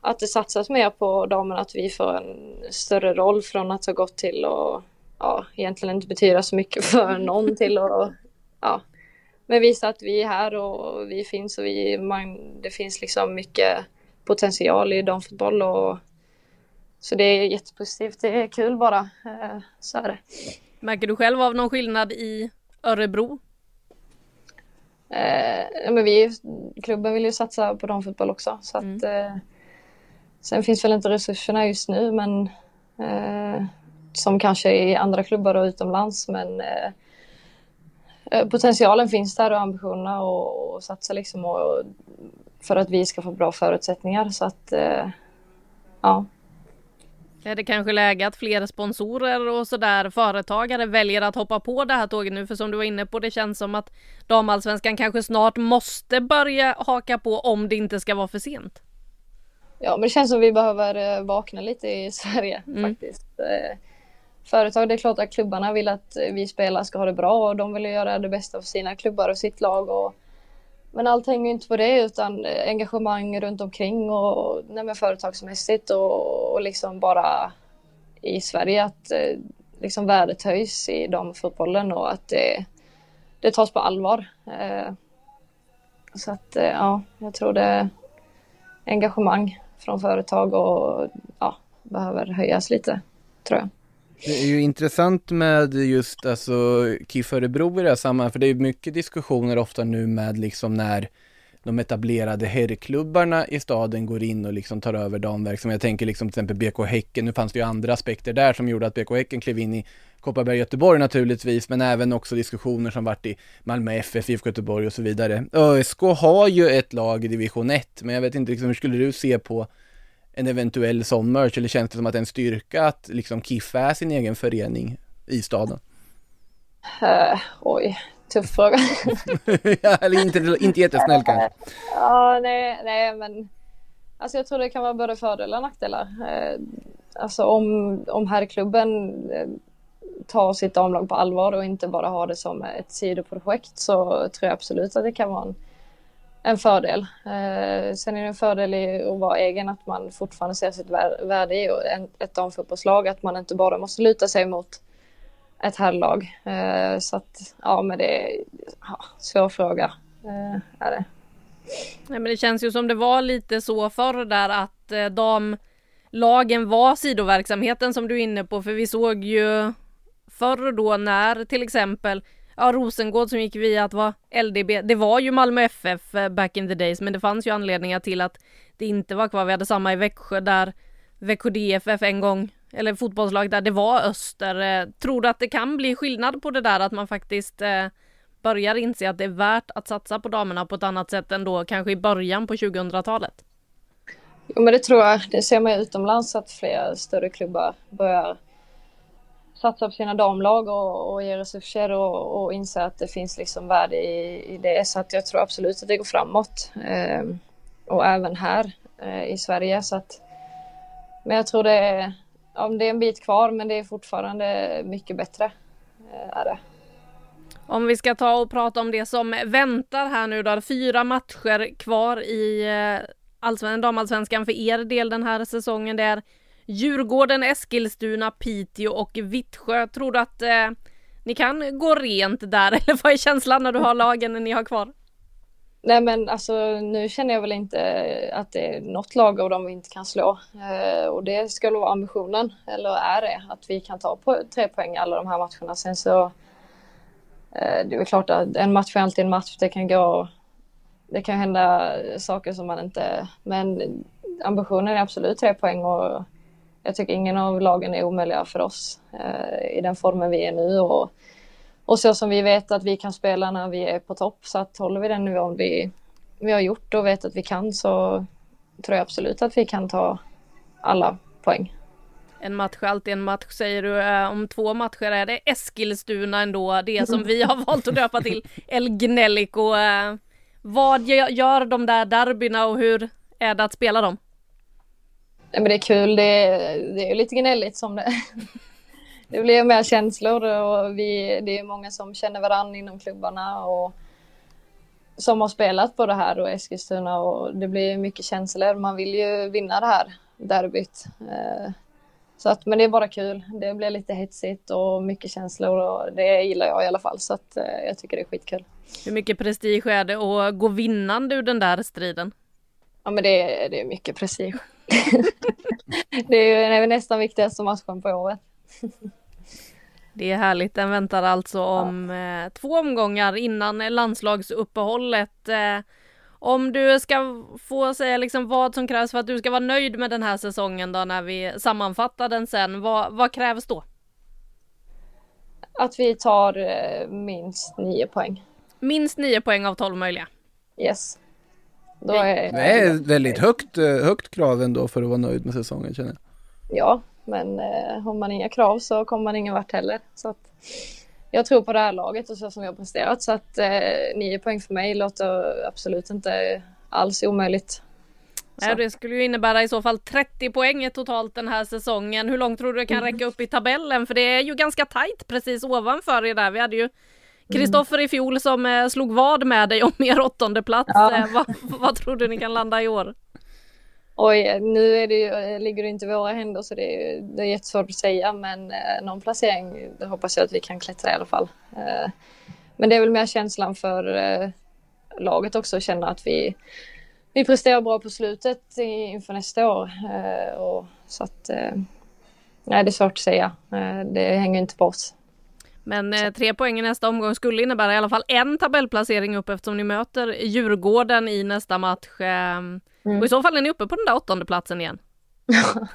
att det satsas mer på damerna, att vi får en större roll från att ha gått till och ja, egentligen inte betyda så mycket för någon till och ja, men visa att vi är här och vi finns och vi, man, det finns liksom mycket potential i damfotboll och så det är jättepositivt. Det är kul bara. Eh, Så är det. Märker du själv av någon skillnad i Örebro? Eh, men vi, klubben vill ju satsa på damfotboll också. Så att, eh, sen finns väl inte resurserna just nu men eh, som kanske i andra klubbar och utomlands. Men eh, eh, potentialen finns där och ambitionerna och, och satsa liksom och, för att vi ska få bra förutsättningar. Så att ja. Är det kanske läge att fler sponsorer och sådär företagare väljer att hoppa på det här tåget nu? För som du var inne på, det känns som att damallsvenskan kanske snart måste börja haka på om det inte ska vara för sent. Ja, men det känns som vi behöver eh, vakna lite i Sverige Mm. faktiskt. Eh, Företag, det är klart att klubbarna vill att eh, vi spelare ska ha det bra och de vill göra det bästa för sina klubbar och sitt lag. Och, men allt hänger ju inte på det utan eh, engagemang runt omkring och, nej, men företagsmässigt och, och liksom bara i Sverige att eh, liksom värdet höjs i damfotbollen och att det, det tas på allvar. Eh, så att ja, jag tror det är engagemang från företag och ja, behöver höjas lite, tror jag. Det är ju intressant med just alltså KIF Örebro i det här sammanhanget, för det är mycket diskussioner ofta nu med liksom när de etablerade herrklubbarna i staden går in och liksom tar över damverksamhet. Jag tänker liksom till exempel BK Häcken, nu fanns det ju andra aspekter där som gjorde att BK Häcken klev in i Kopparberg Göteborg naturligtvis, men även också diskussioner som varit i Malmö FF, IFK Göteborg och så vidare. ÖSK har ju ett lag i division 1, men jag vet inte liksom, hur skulle du se på en eventuell sån merch, eller känns det som att det är en styrka att liksom KIF är sin egen förening i staden? Uh, oj, tuff fråga. ja, eller inte, inte jättesnäll kanske. Ja, nej, nej, men alltså jag tror det kan vara både fördelar och nackdelar. Uh, alltså om, om herrklubben uh, tar sitt damlag på allvar och inte bara har det som ett sidoprojekt så tror jag absolut att det kan vara en en fördel. Eh, sen är det en fördel i att vara egen, att man fortfarande ser sitt värde i ett damfotbollslag, att man inte bara måste luta sig mot ett herrlag. Eh, så att, ja men det är ja, svår fråga. Eh, är det. Nej, men det känns ju som det var lite så förr där att eh, damlagen var sidoverksamheten som du är inne på, för vi såg ju förr då när till exempel ja, Rosengård som gick via att vara LDB. Det var ju Malmö FF eh, back in the days, men det fanns ju anledningar till att det inte var kvar. Vi hade samma i Växjö där Växjö DFF en gång, eller fotbollslag där det var Öster. Eh, tror du att det kan bli skillnad på det där att man faktiskt eh, börjar inse att det är värt att satsa på damerna på ett annat sätt än då kanske i början på 2000-talet? Jo men det tror jag. Det ser man utomlands att flera större klubbar börjar satsa på sina damlag och, och ge resurser och, och inse att det finns liksom värde i, i det. Så att jag tror absolut att det går framåt. Eh, och även här eh, i Sverige. Så att, men jag tror det är, ja, det är en bit kvar men det är fortfarande mycket bättre. Eh, är det. Om vi ska ta och prata om det som väntar här nu då. Fyra matcher kvar i eh, allsvenskan, damallsvenskan för er del den här säsongen. Det är Djurgården, Eskilstuna, Piteå och Vittsjö. Tror du att eh, ni kan gå rent där eller vad är känslan när du har lagen ni har kvar? Nej men alltså nu känner jag väl inte eh, att det är något lag av dem vi inte kan slå. Eh, och det ska vara ambitionen, eller är det, att vi kan ta på tre poäng i alla de här matcherna. Sen så eh, det är väl klart att en match är alltid en match. Det kan gå, det kan hända saker som man inte, men ambitionen är absolut tre poäng och jag tycker ingen av lagen är omöjliga för oss eh, i den formen vi är nu och, och så som vi vet att vi kan spela när vi är på topp. Så att håller vi den nivån vi, vi har gjort och vet att vi kan så tror jag absolut att vi kan ta alla poäng. En match är alltid en match säger du. Eh, om två matcher är det Eskilstuna ändå, det som vi har valt att döpa till El Gnellico. Eh, vad gör de där derbyna och hur är det att spela dem? Nej, men det är kul. Det är, det är lite gnälligt som det Det blir mer känslor och vi, det är många som känner varandra inom klubbarna och som har spelat på det här och Eskilstuna och det blir mycket känslor. Man vill ju vinna det här derbyt. Eh, så att, men det är bara kul. Det blir lite hetsigt och mycket känslor och det gillar jag i alla fall så att eh, jag tycker det är skitkul. Hur mycket prestige är det att gå vinnande ur den där striden? Ja men det, det är mycket prestige. det är ju nästan viktigaste matchen på året. Det är härligt. Den väntar alltså om ja. eh, två omgångar innan landslagsuppehållet. Eh, om du ska få säga liksom vad som krävs för att du ska vara nöjd med den här säsongen då när vi sammanfattar den sen. Vad, vad krävs då? Att vi tar eh, minst nio poäng. Minst nio poäng av tolv möjliga? Yes. Då är, det är väldigt högt, eh, högt krav ändå för att vara nöjd med säsongen känner jag. Ja, men eh, har man inga krav så kommer man ingen vart heller. Så att, jag tror på det här laget och så som vi har presterat så att eh, nio poäng för mig låter absolut inte alls omöjligt. Nej, det skulle ju innebära i så fall 30 poäng totalt den här säsongen. Hur långt tror du det kan räcka upp i tabellen? För det är ju ganska tajt precis ovanför er där. Vi hade ju Kristoffer i fjol som eh, slog vad med dig om er åttonde plats. Ja. Eh, vad, vad tror du ni kan landa i år? Oj, nu är det ju, ligger det inte i våra händer så det är, det är jättesvårt att säga men eh, någon placering hoppas jag att vi kan klättra i alla fall. Eh, men det är väl mer känslan för eh, laget också att känna att vi, vi presterar bra på slutet i, inför nästa år. Eh, och, så att, eh, nej det är svårt att säga. Eh, det hänger inte på oss. Men eh, tre poäng i nästa omgång skulle innebära i alla fall en tabellplacering upp eftersom ni möter Djurgården i nästa match. Eh, Mm. Och i så fall är ni uppe på den där åttonde platsen igen.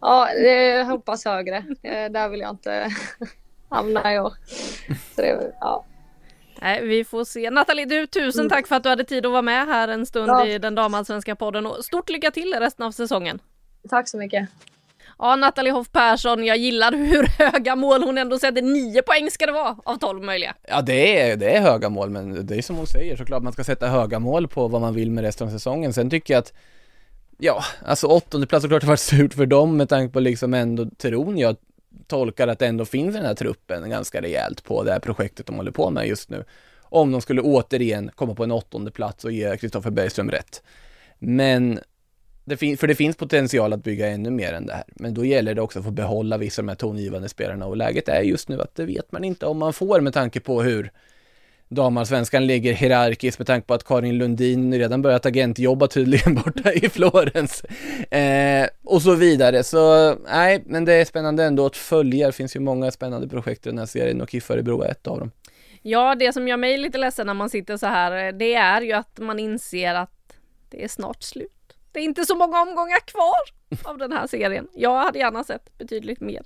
Ja, det hoppas högre. Eh, där vill jag inte hamna i år. Det, ja. Nej, vi får se. Nathalie, du tusen tack för att du hade tid att vara med här en stund Ja. i den damallsvenska podden och stort lycka till resten av säsongen. Tack så mycket. Ja, Nathalie Hoff Persson, jag gillar hur höga mål hon ändå sätter. Nio poäng ska det vara av tolv möjliga. Ja det är, det är höga mål men det är som hon säger såklart man ska sätta höga mål på vad man vill med resten av säsongen. Sen tycker jag att Ja, alltså åttonde plats såklart har varit surt för dem med tanke på liksom ändå tron jag tolkar att det ändå finns i den här truppen ganska rejält på det här projektet de håller på med just nu. Om de skulle återigen komma på en åttonde plats och ge Kristoffer Bergström rätt. Men det för det finns potential att bygga ännu mer än det här. Men då gäller det också att få behålla vissa av de här tongivande spelarna och läget är just nu att det vet man inte om man får med tanke på hur damallsvenskan ligger hierarkiskt med tanke på att Karin Lundin redan börjat agentjobba tydligen borta i Florens eh, och så vidare. Så nej, men det är spännande ändå att följa. Det finns ju många spännande projekt i den här serien och KIF Örebro är ett av dem. Ja, det som gör mig lite ledsen när man sitter så här, eh, det är ju att man inser att det är snart slut. Det är inte så många omgångar kvar av den här serien. Jag hade gärna sett betydligt mer.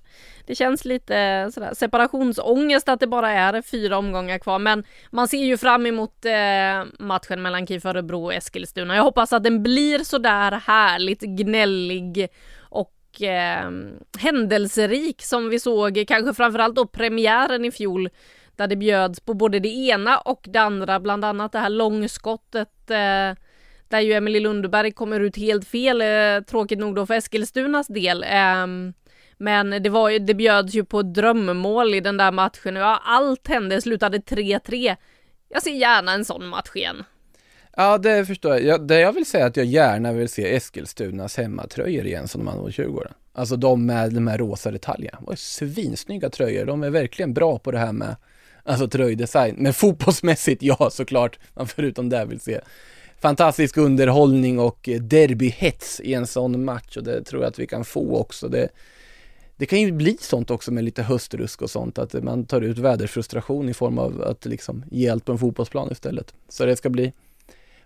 Det känns lite sådär separationsångest att det bara är fyra omgångar kvar, men man ser ju fram emot eh, matchen mellan KIF Örebro och Eskilstuna. Jag hoppas att den blir sådär härligt gnällig och eh, händelserik som vi såg, kanske framförallt då premiären i fjol där det bjöds på både det ena och det andra, bland annat det här långskottet eh, där ju Emily Lundberg kommer ut helt fel, eh, tråkigt nog då för Eskilstunas del. Eh, men det, var ju, det bjöds ju på drömmål i den där matchen och ja, allt hände, slutade 3-3. Jag ser gärna en sån match igen. Ja, det förstår jag. jag. Det jag vill säga är att jag gärna vill se Eskilstunas hemmatröjor igen som de hade på 20 åren. Alltså de med de här rosa detaljerna. Det var ju svinsnygga tröjor. De är verkligen bra på det här med alltså tröjdesign. Men fotbollsmässigt, ja såklart, man förutom det vill se fantastisk underhållning och derbyhets i en sån match och det tror jag att vi kan få också. Det, det kan ju bli sånt också med lite höstrusk och sånt, att man tar ut väderfrustration i form av att liksom ge allt på en fotbollsplan istället. Så det ska bli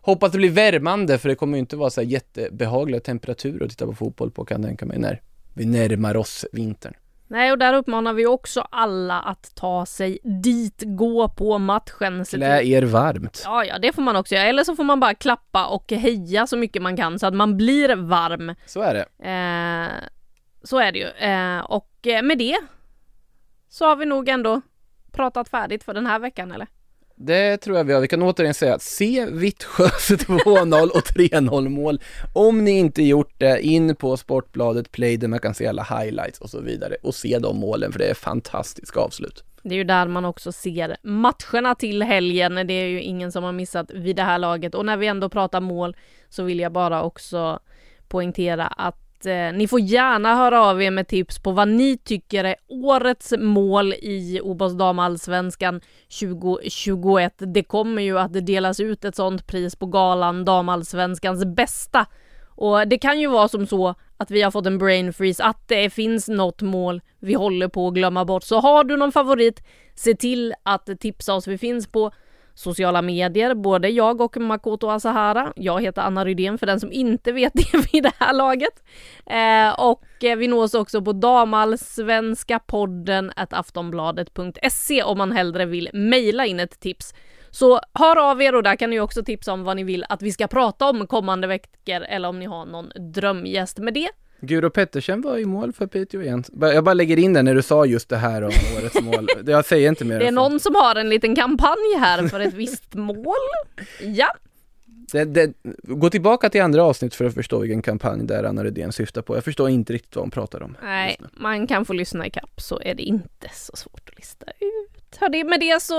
Hoppas det blir värmande för det kommer ju inte vara så här jättebehagliga temperaturer att titta på fotboll på kan jag tänka mig när vi närmar oss vintern. Nej, och där uppmanar vi också alla att ta sig dit, gå på matchen. Klä er varmt. Ja, ja, det får man också göra. Eller så får man bara klappa och heja så mycket man kan så att man blir varm. Så är det. Eh, så är det ju. Eh, och eh, med det så har vi nog ändå pratat färdigt för den här veckan, eller? Det tror jag vi har. Vi kan återigen säga att se Vittsjös 2-0 och 3-0 mål. Om ni inte gjort det, in på Sportbladet Play där man kan se alla highlights och så vidare och se de målen för det är fantastiska avslut. Det är ju där man också ser matcherna till helgen. Det är ju ingen som har missat vid det här laget. Och när vi ändå pratar mål så vill jag bara också poängtera att eh, ni får gärna höra av er med tips på vad ni tycker är årets mål i OBOS damallsvenskan 2021. Det kommer ju att delas ut ett sånt pris på galan damallsvenskans bästa. Och det kan ju vara som så att vi har fått en brain freeze, att det finns något mål vi håller på att glömma bort. Så har du någon favorit, se till att tipsa oss. Vi finns på sociala medier, både jag och Makoto Asahara. Jag heter Anna Rydén för den som inte vet det vid det här laget. Eh, och eh, vi nås också på damallsvenskapodden aftonbladet.se om man hellre vill mejla in ett tips. Så hör av er och där kan ni också tipsa om vad ni vill att vi ska prata om kommande veckor eller om ni har någon drömgäst med det. Guro Pettersen var i mål för Piteå igen. Jag bara lägger in det när du sa just det här om årets mål. Jag säger inte mer Det är någon som har en liten kampanj här för ett visst mål. Ja, Det, det, gå tillbaka till andra avsnitt för att förstå vilken kampanj där Anna Rydén syftar på. Jag förstår inte riktigt vad hon pratar om. nej, man kan få lyssna i kapp så är det inte så svårt att lista ut. Hörde, med det så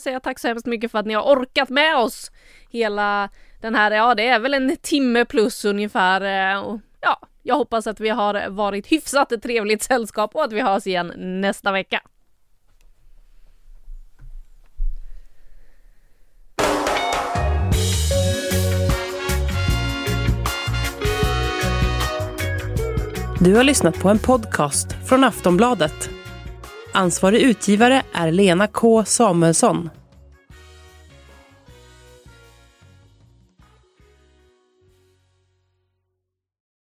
säger jag tack så hemskt mycket för att ni har orkat med oss hela den här, ja det är väl en timme plus ungefär. eh, Och ja, jag hoppas att vi har varit hyfsat trevligt sällskap och att vi hörs igen nästa vecka. Du har lyssnat på en podcast från Aftonbladet. Ansvarig utgivare är Lena K Samuelsson.